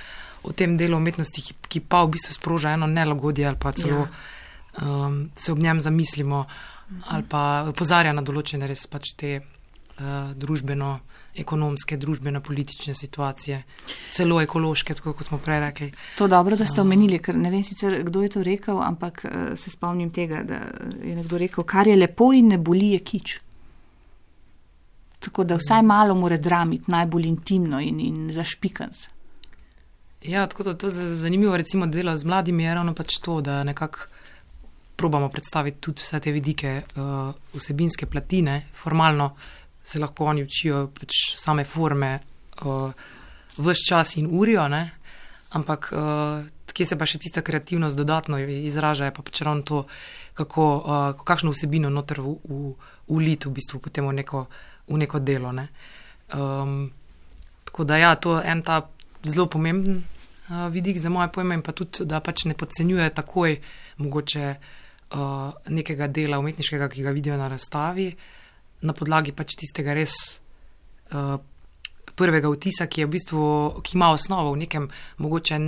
o tem delu umetnosti, ki, ki pa v bistvu sproža eno nelagodje ali pa celo ja. um, se ob njem zamislimo ali pa opozarja na določene res pač te uh, družbeno. Ekonomske, družbene, politične situacije, celo ekološke, tako kot smo prej rekli. To dobro, da ste omenili, ker ne vem sicer, kdo je to rekel, ampak eh, se spomnim tega, da je nekdo rekel, kar je lepo in ne boli, je kič. Tako da vsaj malo mora dramiti, najbolj intimno in, in zašpikanc. Ja, tako da to je zanimivo, recimo, delo z mladimi je ravno pač to, da nekako probamo predstaviti tudi vse te vidike uh, vsebinske platine, formalno se lahko oni učijo pač same forme uh, vse čas in urijo, ne? ampak uh, kje se pa še tista kreativnost dodatno izraža, je pa pač ravno to, kako, uh, kakšno vsebino noter v, v, v lit v bistvu potem v neko, v neko delo. Ne? Um, Tako da ja, to je en ta zelo pomemben uh, vidik za moje pojme in pa tudi, da pač ne podcenjuje takoj mogoče uh, nekega dela umetniškega, ki ga vidijo na razstavi, na podlagi pač tistega res uh, prvega vtisa, ki je v bistvu, ki ima osnovo v nekem mogoče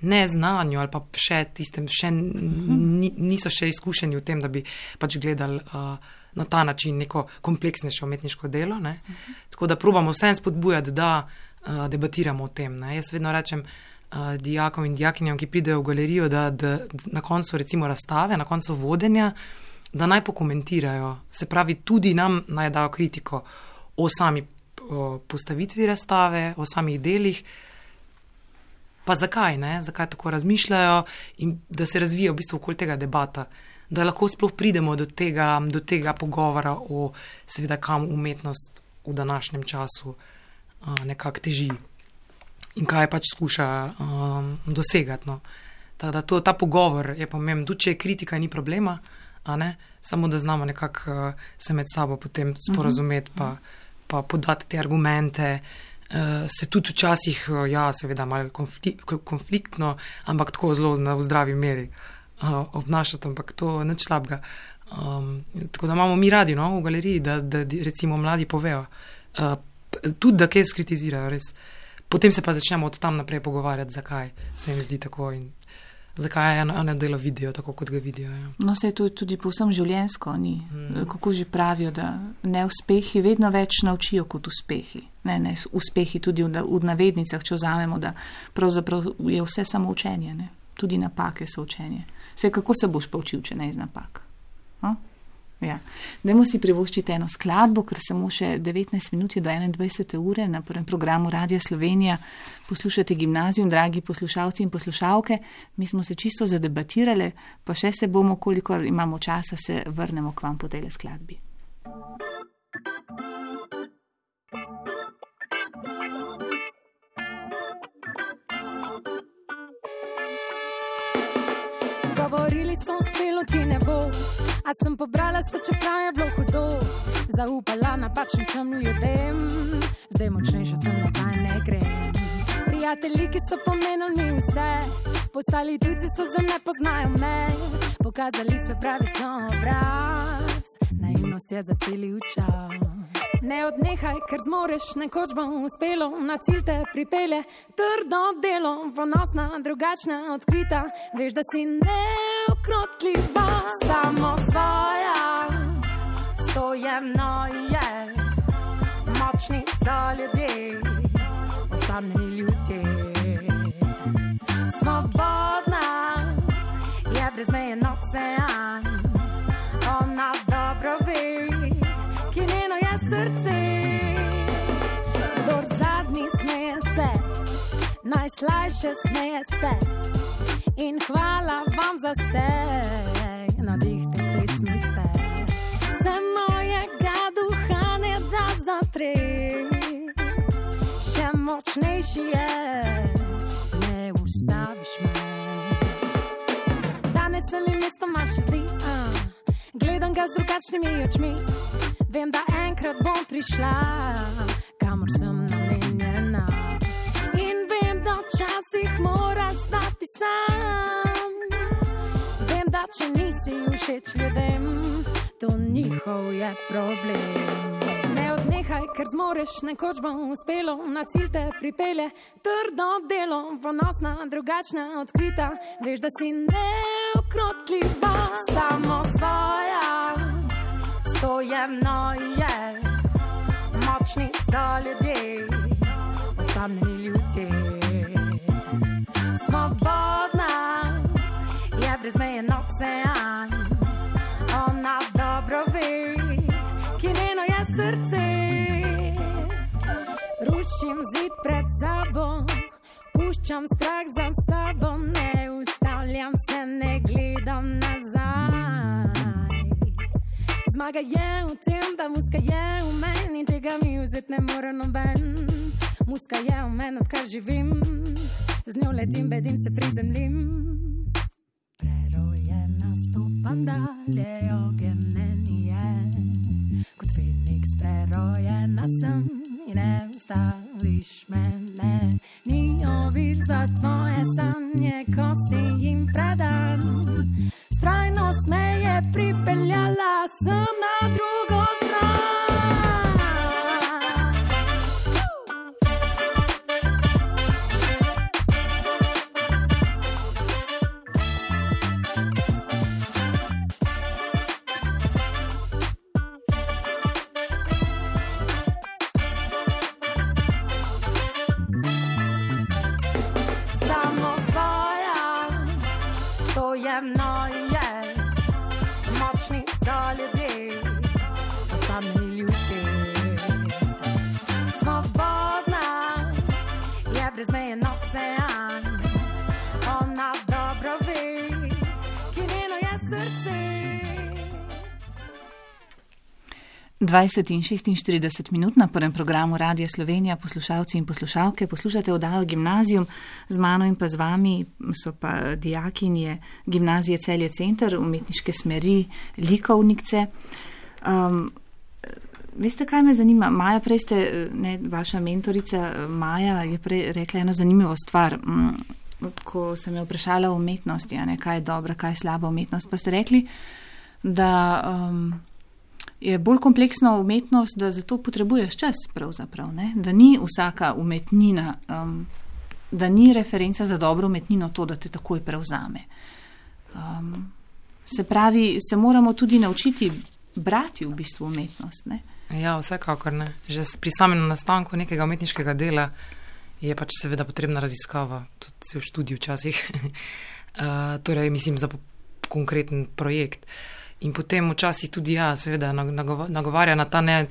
neznanju ali pa še tistem, še ni, niso še izkušeni v tem, da bi pač gledali. Uh, Na ta način neko kompleksnejše umetniško delo. Uh -huh. Tako da probamo vsem spodbujati, da uh, debatiramo o tem. Ne. Jaz vedno rečem, uh, dijakom in dijakinjam, ki pridejo v galerijo, da, da, da na koncu recimo razstave, na koncu vodenja, da naj pokomentirajo, se pravi, tudi nam naj dajo kritiko o sami o postavitvi razstave, o samih delih. Pa zakaj, ne? zakaj tako razmišljajo in da se razvija v bistvu okoli tega debata, da lahko sploh pridemo do tega, do tega pogovora o, seveda, kam umetnost v današnjem času uh, nekako teži in kaj pač skuša um, dosegati. No. Da to, ta pogovor je pomemben, tudi če je kritika, ni problema, samo da znamo nekako uh, se med sabo potem sporozumeti, pa, pa podati te argumente. Uh, se tudi včasih, uh, ja, seveda, malo konflik, konfliktno, ampak tako zelo na zdravi meri uh, obnašati, ampak to nič slabega. Um, tako da imamo mi radi no, v galeriji, da, da recimo mladi povejo, uh, tudi da kaj skritizirajo, res. Uh, potem se pa začnemo od tam naprej pogovarjati, zakaj se jim zdi tako in zakaj eno, eno delo vidijo tako, kot ga vidijo. Ja. No, se je to tudi povsem življensko, ni. Hmm. Kako že pravijo, da neuspehi vedno več naučijo kot uspehi. Ne, ne, uspehi tudi v, v navednicah, če vzamemo, da pravzaprav je vse samo učenje, ne. tudi napake so učenje. Vse kako se boš poučil, če ne iz napak. No? Ja. Dajmo si privoščiti eno skladbo, ker samo še 19 minut je do 21. ure na prvem programu Radia Slovenija. Poslušate gimnazijum, dragi poslušalci in poslušalke. Mi smo se čisto zadebatirali, pa še se bomo, kolikor imamo časa, se vrnemo k vam po tej skladbi. Govorili so, spelo ti ne bo. A sem pobrala se, čeprav je bilo hudo, zaupala napačnim sem ljudem, zdaj močnejša sem nazaj ne grem. Prijatelji, ki so pomenili mi vse, postali tujci so zdaj ne poznajo me, pokazali svoj pravi obraz, naivnost je za celi čas. Ne odnehaj, ker zmoreš, nekoč bo uspelo, na cilj te pripelje, trdo delo, ponosna, drugačna, odkrita, veš, da si neokrotljiva, samo svoja, stojemno je, močni so ljudje, osamljeni ljudje. Svobodna je brez meje ocean, ona dobro ve ki njeno je srce. Najslajše smeje se. In hvala vam za vse, na dih te pesmi ste. Se mojega duha ne da zatre, še močnejši je, ne ustaviš me. Danes se mi mesto maši zdi, uh. gledam ga z drugačnimi očmi. Vem, da enkrat bom prišla, kamor sem namenjena. Da včasih moraš stati sam. Vem, da če nisi všeč ljudem, to njihov je problem. Ne odnehaj, ker zmoreš, nekoč bo uspelo, na cilj te pripelje, trdo delo, ponosna, drugačna, odkrita. Veš, da si neokrotljiva, samo svoja sojemno je, močni so ljudje, osamljeni ljudje. Svobodna je brez meje ocean, ona dobro ve, ki njeno je srce. Rušim zid pred sabo, puščam strah za sabo, ne ustavljam se, ne gledam nazaj. Zmaga je v tem, da muska je v meni, tega mi vzeti ne more noben. Muska je v meni, odkar živim, z njo letim, bedim se prizemljim. Prerojena stopam dalje, ogen meni je, kot Feniks prerojena sem in ne ustaviš me. vir za tvoje sanje, ko si jim predan. Strajnost me je pripeljala sem na drugo stran. Je brezmejen ocean, ona dobro ve, ki njeno je srce. 20 in 46 minut na prvem programu Radia Slovenija, poslušalci in poslušalke, poslušate oddajo Gimnazijum, z mano in pa z vami so pa dijakinje Gimnazije Celje Center, umetniške smeri, likovnice. Um, veste, kaj me zanima? Maja, prej ste, ne, vaša mentorica Maja je prej rekla eno zanimivo stvar. Mm, Ko sem jo vprašala o umetnosti, ne, kaj je dobra, kaj je slaba umetnost, pa ste rekli, da um, je bolj kompleksna umetnost, da zato potrebuješ čas, pravzaprav, ne? da ni vsaka umetnina, um, da ni referenca za dobro umetnino to, da te takoj prevzame. Um, se pravi, se moramo tudi naučiti brati v bistvu umetnost. Ne? Ja, vsekakor ne. Že pri samem nastanku nekega umetniškega dela je pač seveda potrebna raziskava, tudi cel študij včasih. uh, torej, mislim, za konkreten projekt. In potem včasih tudi ja, seveda nag- nagova- nagovarja na ta ne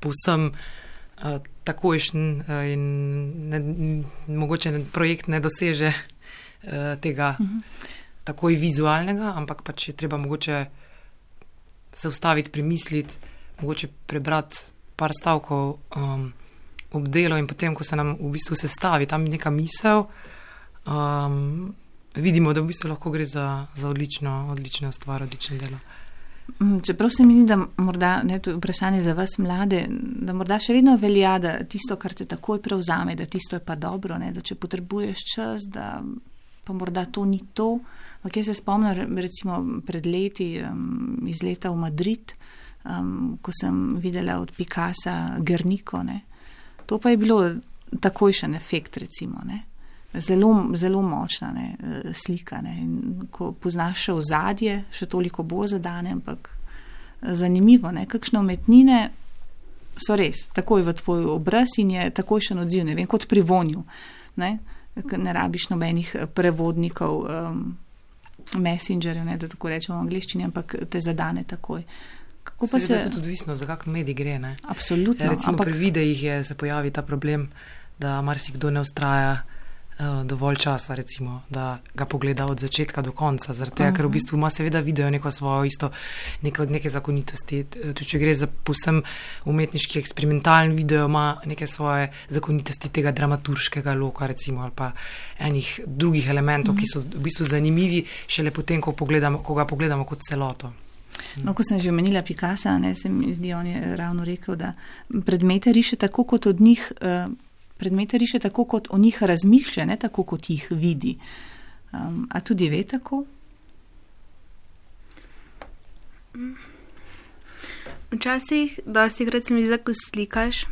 povsem uh, takojšen uh, in ne, mogoče projekt ne doseže uh, tega Mhm. takoj vizualnega, ampak pač je treba mogoče se ustaviti, premisliti, mogoče prebrati par stavkov um, ob delu in potem, ko se nam v bistvu sestavi tam neka misel, um, vidimo, da v bistvu lahko gre za, za odlično, odlično stvar, odlično delo. Mm, Čeprav se mi zdi, da morda, ne, to je vprašanje za vas mlade, da morda še vedno velja, da tisto, kar te takoj prevzame, da tisto je pa dobro, ne, da če potrebuješ čas, da pa morda to ni to. Ampak jaz se spomnim re- recimo pred leti um, iz leta v Madrid, um, ko sem videla od Picasa Gerniko. Ne. To pa je bilo takojšen efekt, recimo. Ne. Zelo, zelo močna ne, eh, slika. Ne. In ko poznaš še ozadje, še toliko bolj zadane, ampak eh, zanimivo, ne, kakšne umetnine so res takoj v tvoj obraz in je takojšen odziv, ne vem, kot pri vonju. Ne, ne rabiš nobenih eh, prevodnikov, um, messengerjev, ne, da tako rečemo v angliščini, ampak te zadane takoj. Kako pa Seveda se. je tudi odvisno, za kak medij gre. Ne? Absolutno. Ja, recimo ampak, pri videih je, se pojavi ta problem, da marsikdo ne ustraja uh, dovolj časa, recimo, da ga pogleda od začetka do konca, zaradi tega, ker v bistvu ima seveda video neko svojo isto, neke, neke zakonitosti. T- Tudi če gre za posem umetniški eksperimentalen video, ima neke svoje zakonitosti tega dramaturškega loka, recimo, ali pa enih drugih elementov, ki so v bistvu zanimivi, šele potem, ko, pogledamo, ko ga pogledamo kot celoto. No, ko sem že omenila Picasa, ne, se mi zdi, on je ravno rekel, da predmete riše tako, kot od njih, eh, predmete riše tako, kot o njih razmišlja, ne tako, kot jih vidi. Um, a tudi ve tako? Včasih, dosti krat se mi zdi, da ko slikaš.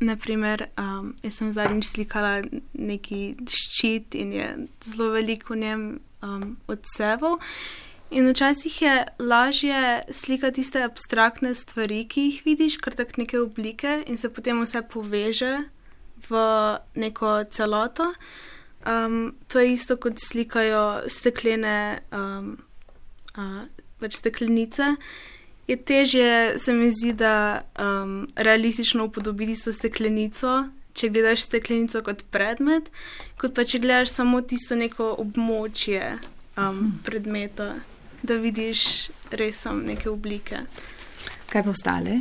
Naprimer, um, jaz sem zadnjič slikala neki ščit in je zelo veliko v njem um, odsevov. In včasih je lažje slikati tiste abstraktne stvari, ki jih vidiš, kar tak neke oblike in se potem vse poveže v neko celoto. Um, to je isto, kot slikajo steklene, um, uh, pač steklenice. Je težje, se mi zdi, da um, realistično upodobiti so steklenico, če gledaš steklenico kot predmet, kot pa če gledaš samo tisto neko območje um, predmeta, da vidiš res samo neke oblike. Kaj pa ostale?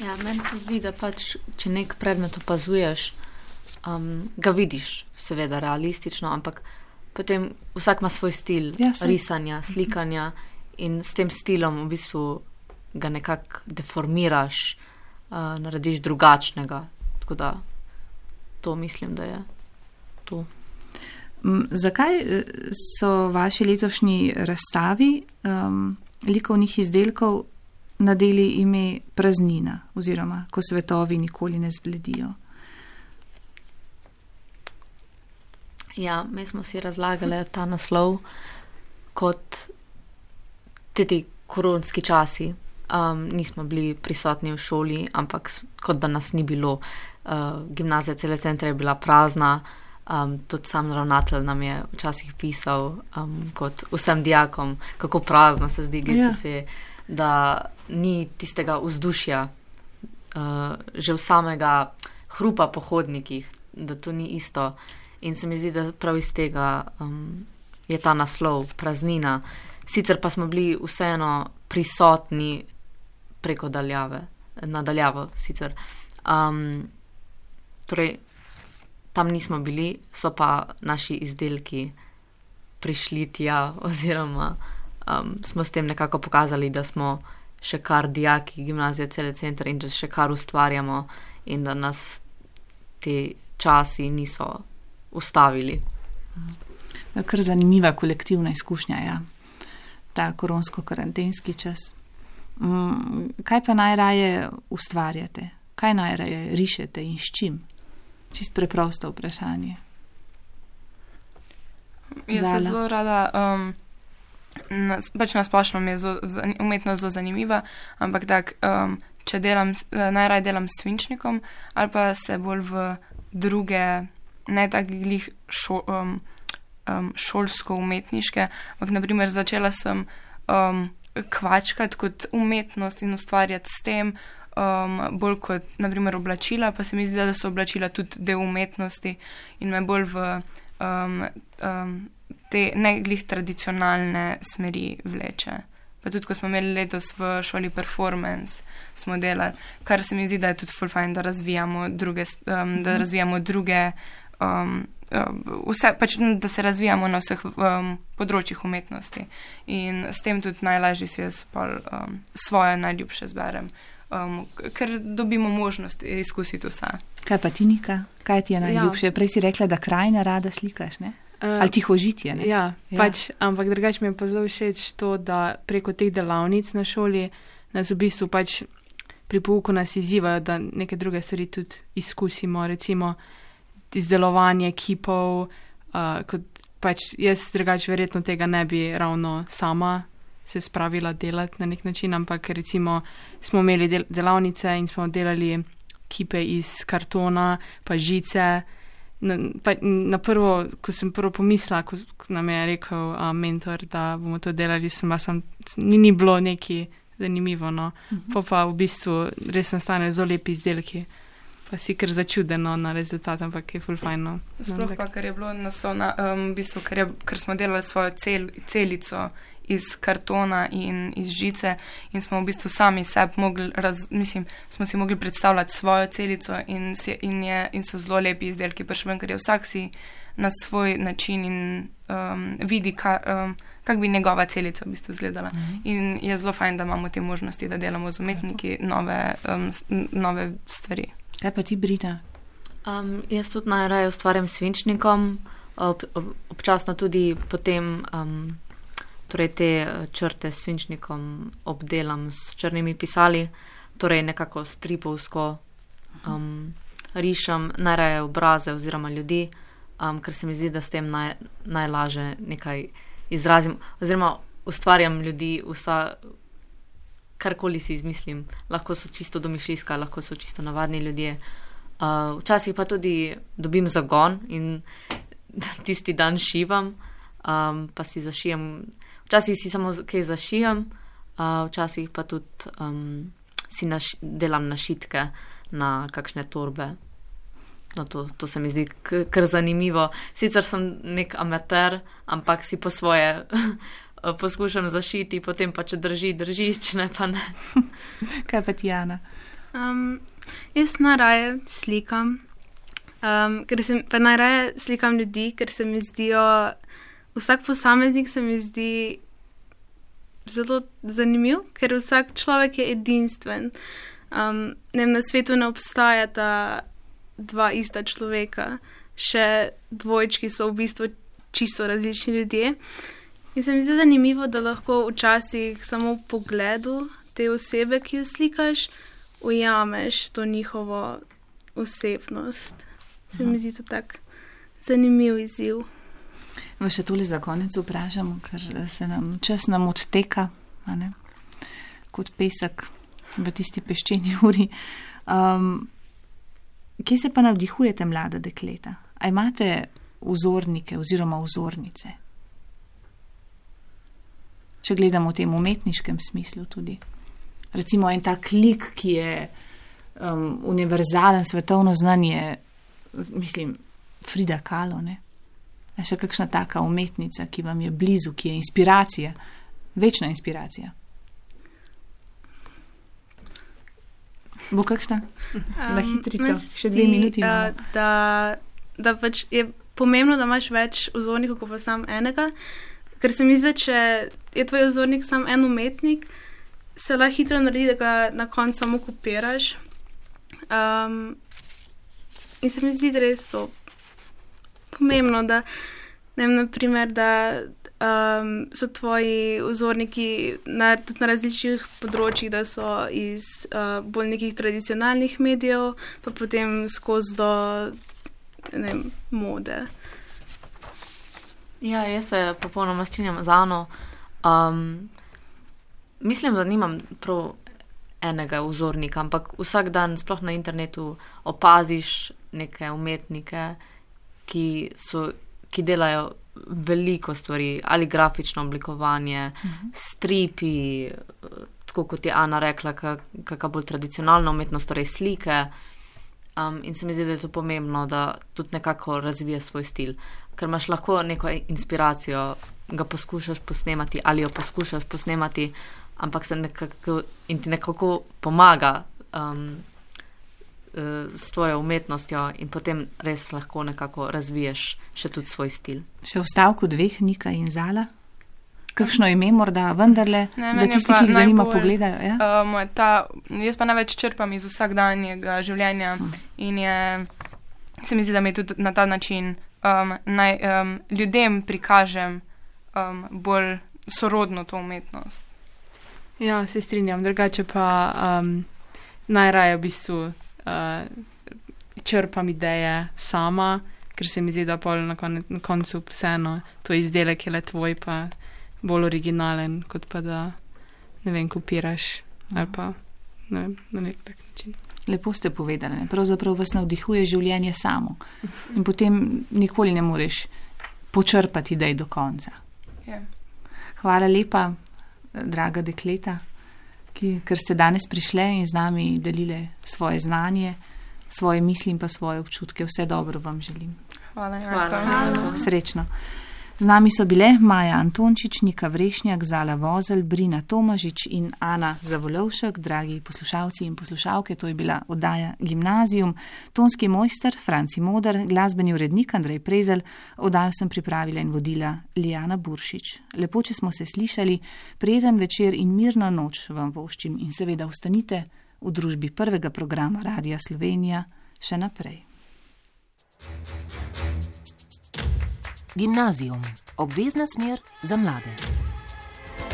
Ja, meni se zdi, da pač, če nek predmet opazuješ, um, ga vidiš, seveda, realistično, ampak potem vsak ima svoj stil Ja, ja, risanja, slikanja in s tem stilom v bistvu ga nekako deformiraš, uh, narediš drugačnega. Tako da to mislim, da je to. Zakaj eh, so vaši letošnji razstavi um, likovnih izdelkov nadeli ime praznina oziroma ko svetovi nikoli ne zbledijo? Ja, mi smo si razlagali ta naslov kot ti koronski časi. Um, nismo bili prisotni v šoli, ampak kot da nas ni bilo. Uh, gimnazija cele centra je bila prazna, um, tudi sam ravnatelj nam je včasih pisal, um, kot vsem dijakom, kako prazno se zdi, Ja. ja. se, da ni tistega vzdušja, uh, že v samega hrupa po hodnikih, da to ni isto. In se mi zdi, da prav iz tega um, je ta naslov praznina. Sicer pa smo bili vseeno prisotni preko daljave, nadaljavo sicer. Um, torej, tam nismo bili, so pa naši izdelki prišli tja, oziroma um, smo s tem nekako pokazali, da smo še kar dijaki gimnazije cele centra in da še kar ustvarjamo in da nas te časi niso ustavili. Kar zanimiva kolektivna izkušnja, ja. ta koronsko-karantenski čas. Mm, kaj pa najraje ustvarjate? Kaj najraje rišete in s čim? Čist preprosto vprašanje. Jaz Zala. se zelo rada, um, nas, pač nasplošno mi je zelo, umetnost zelo zanimiva, ampak tak, um, če delam, eh, najraje delam s svinčnikom ali pa se bolj v druge, ne takih šo, um, um, šolsko-umetniške, ampak naprimer začela sem um, kvačkati kot umetnost in ustvarjati s tem. Um, bolj kot naprimer oblačila, pa se mi zdi, da so oblačila tudi del umetnosti in me bolj v um, um, te ne glih tradicionalne smeri vleče. Pa tudi, ko smo imeli letos v šoli performance, smo delali, kar se mi zdi, da je tudi full fajn, da razvijamo druge, um, da razvijamo druge, um, um, vse, pač, da se razvijamo na vseh um, področjih umetnosti. In s tem tudi najlažje si jaz pol, um, svoje najljubše zberem, um, ker dobimo možnost izkusiti vse. Kaj pa ti, Nika? Kaj ti je najljubše? Ja. Prej si rekla, da krajine rada slikaš, ne? Uh, Ali tihožitje, ne? Ja, Ja. ja. Pač, ampak drugače mi je pa zelo všeč to, da preko teh delavnic na šoli nas v bistvu pač pri pouku nas izzivajo, da neke druge stvari tudi izkusimo, recimo izdelovanje kipov, uh, kot pač jaz drugače verjetno tega ne bi ravno sama se spravila delati na nek način, ampak recimo smo imeli del delavnice in smo delali kipe iz kartona, pa žice. Na, pa, na prvo, ko sem prvo pomislila, ko, ko nam je rekel a, mentor, da bomo to delali, sem, sem ni, ni bilo neki zanimivo. No. Uh -huh. Pa pa v bistvu res nastane zelo lepi izdelki. Pa si kar začudeno na rezultat, ampak je full fajn. No. Sploh pa, ker je bilo naslovna, um, v bistvu, ker, je, ker smo delali svojo cel, celico iz kartona in iz žice in smo v bistvu sami sebi mogli, raz, mislim, smo si mogli predstavljati svojo celico in, si, in, je, in so zelo lepi izdelki prišli ven, ker je vsak si na svoj način in um, vidi, ka, um, kak bi njegova celica v bistvu izgledala. Mhm. In je zelo fajn, da imamo te možnosti, da delamo z umetniki nove, um, nove stvari. Kaj pa ti, Brita? Um, jaz tudi najraje ustvarjam s svinčnikom, ob, ob, občasno tudi potem um, torej te eh, črte s svinčnikom obdelam s črnimi pisali, torej nekako stripovsko um, rišem najraje obraze oziroma ljudi, um, ker se mi zdi, da s tem naj, najlaže nekaj izrazim oziroma ustvarjam ljudi, vsa, karkoli si izmislim. Lahko so čisto domišljijska, lahko so čisto navadni ljudje. Uh, včasih pa tudi dobim zagon in tisti dan šivam, um, pa si zašijem. Včasih si samo kaj zašijem, uh, včasih pa tudi um, si naš, delam našitke na kakšne torbe. No, to, to se mi zdi kar zanimivo. Sicer sem nek amater, ampak si po svoje poskušam zašiti, potem pa če drži, drži, če ne pa ne. Kaj pa ti, Jana? Um, jaz najraje slikam, um, ker se pa najraje slikam ljudi, ker se mi zdijo, vsak posameznik se mi zdi zelo zanimiv, ker vsak človek je edinstven. Um, ne vem, na svetu ne obstaja ta dva ista človeka, še dvojčki so v bistvu čisto različni ljudje. In se mi zdi zanimivo, da lahko včasih samo v pogledu te osebe, ki jo slikaš, ujameš to njihovo osebnost. Se mi zdi to tak zanimiv izziv. V še tole za konec vprašamo, ker se nam čas nam odteka, ne? kot pesek v tisti peščeni uri. Um, kje se pa navdihujete, mlada dekleta? A imate vzornike oziroma vzornice? Če gledamo v tem umetniškem smislu tudi. Recimo en tak lik, ki je um, univerzalen, svetovno znanje, mislim, Frida Kahlo, ne? A še kakšna taka umetnica, ki vam je blizu, ki je inspiracija, večna inspiracija. Bo kakšna? Na hitrico, meni se še dve minuti. uh, imamo. Da, da pač je pomembno, da imaš več vzornikov, kot pa sam enega. Ker se mi zdi, če je tvoj vzornik sam en umetnik, se lahko hitro naredi, da ga na koncu samo kopiraš. Um, in se mi zdi, da je res to pomembno, da, ne vem, naprimer, da um, so tvoji vzorniki na, tudi na različnih področjih, da so iz uh, bolj nekih tradicionalnih medijev, pa potem skozi do ne vem, mode. Ja, jaz se popolnoma strinjam z Ano. Um, mislim, da nimam prav enega vzornika, ampak vsak dan, sploh na internetu, opaziš neke umetnike, ki, so, ki delajo veliko stvari, ali grafično oblikovanje, mhm. stripi, tako kot je Ana rekla, kakšna bolj tradicionalna umetnost, torej slike. Um, in se mi zdi, da je to pomembno, da tudi nekako razvije svoj stil. Ker imaš lahko neko inspiracijo, ga poskušaš posnemati ali jo poskušaš posnemati, ampak se nekako in ti nekako pomaga um, s tvojo umetnostjo, in potem res lahko nekako razviješ še tudi svoj stil. Še v stavku dveh, Nika in Zala. Kakšno ime morda vendarle, Ne, da tisti, ki jih zanima, najbolj, pogledajo. Ja? Um, ta, jaz pa največ črpam iz vsakdanjega življenja in je, se mi zdi, da mi tudi na ta način um, naj, um, ljudem prikažem um, bolj sorodno to umetnost. Ja, se strinjam, drugače pa um, najraje v bistvu uh, črpam ideje sama, ker se mi zdi, da pol na, konec, na koncu vseeno to izdelek je le tvoj, pa bolj originalen, kot pa da ne vem, kopiraš ali pa ne vem, na nek tak način. Lepo ste povedali, ne? pravzaprav vas navdihuje življenje samo in potem nikoli ne moreš počrpati idej do konca. Ja. Hvala lepa, draga dekleta, ki, ker ste danes prišle in z nami delile svoje znanje, svoje misli in pa svoje občutke. Vse dobro vam želim. Hvala. Hvala. Hvala. Srečno. Z nami so bile Maja Antončič, Nika Vrešnjak, Zala Vozel, Brina Tomažič in Ana Zavolovšek, dragi poslušalci in poslušalke. To je bila oddaja Gimnazijum. Tonski mojster Franci Moder, glasbeni urednik Andrej Prezel, oddajo sem pripravila in vodila Lijana Buršič. Lepo, če smo se slišali, prijeten večer in mirno noč vam voščim in seveda ostanite v družbi prvega programa Radia Slovenija še naprej. Gimnazijum, obvezna smer za mlade.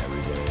Every day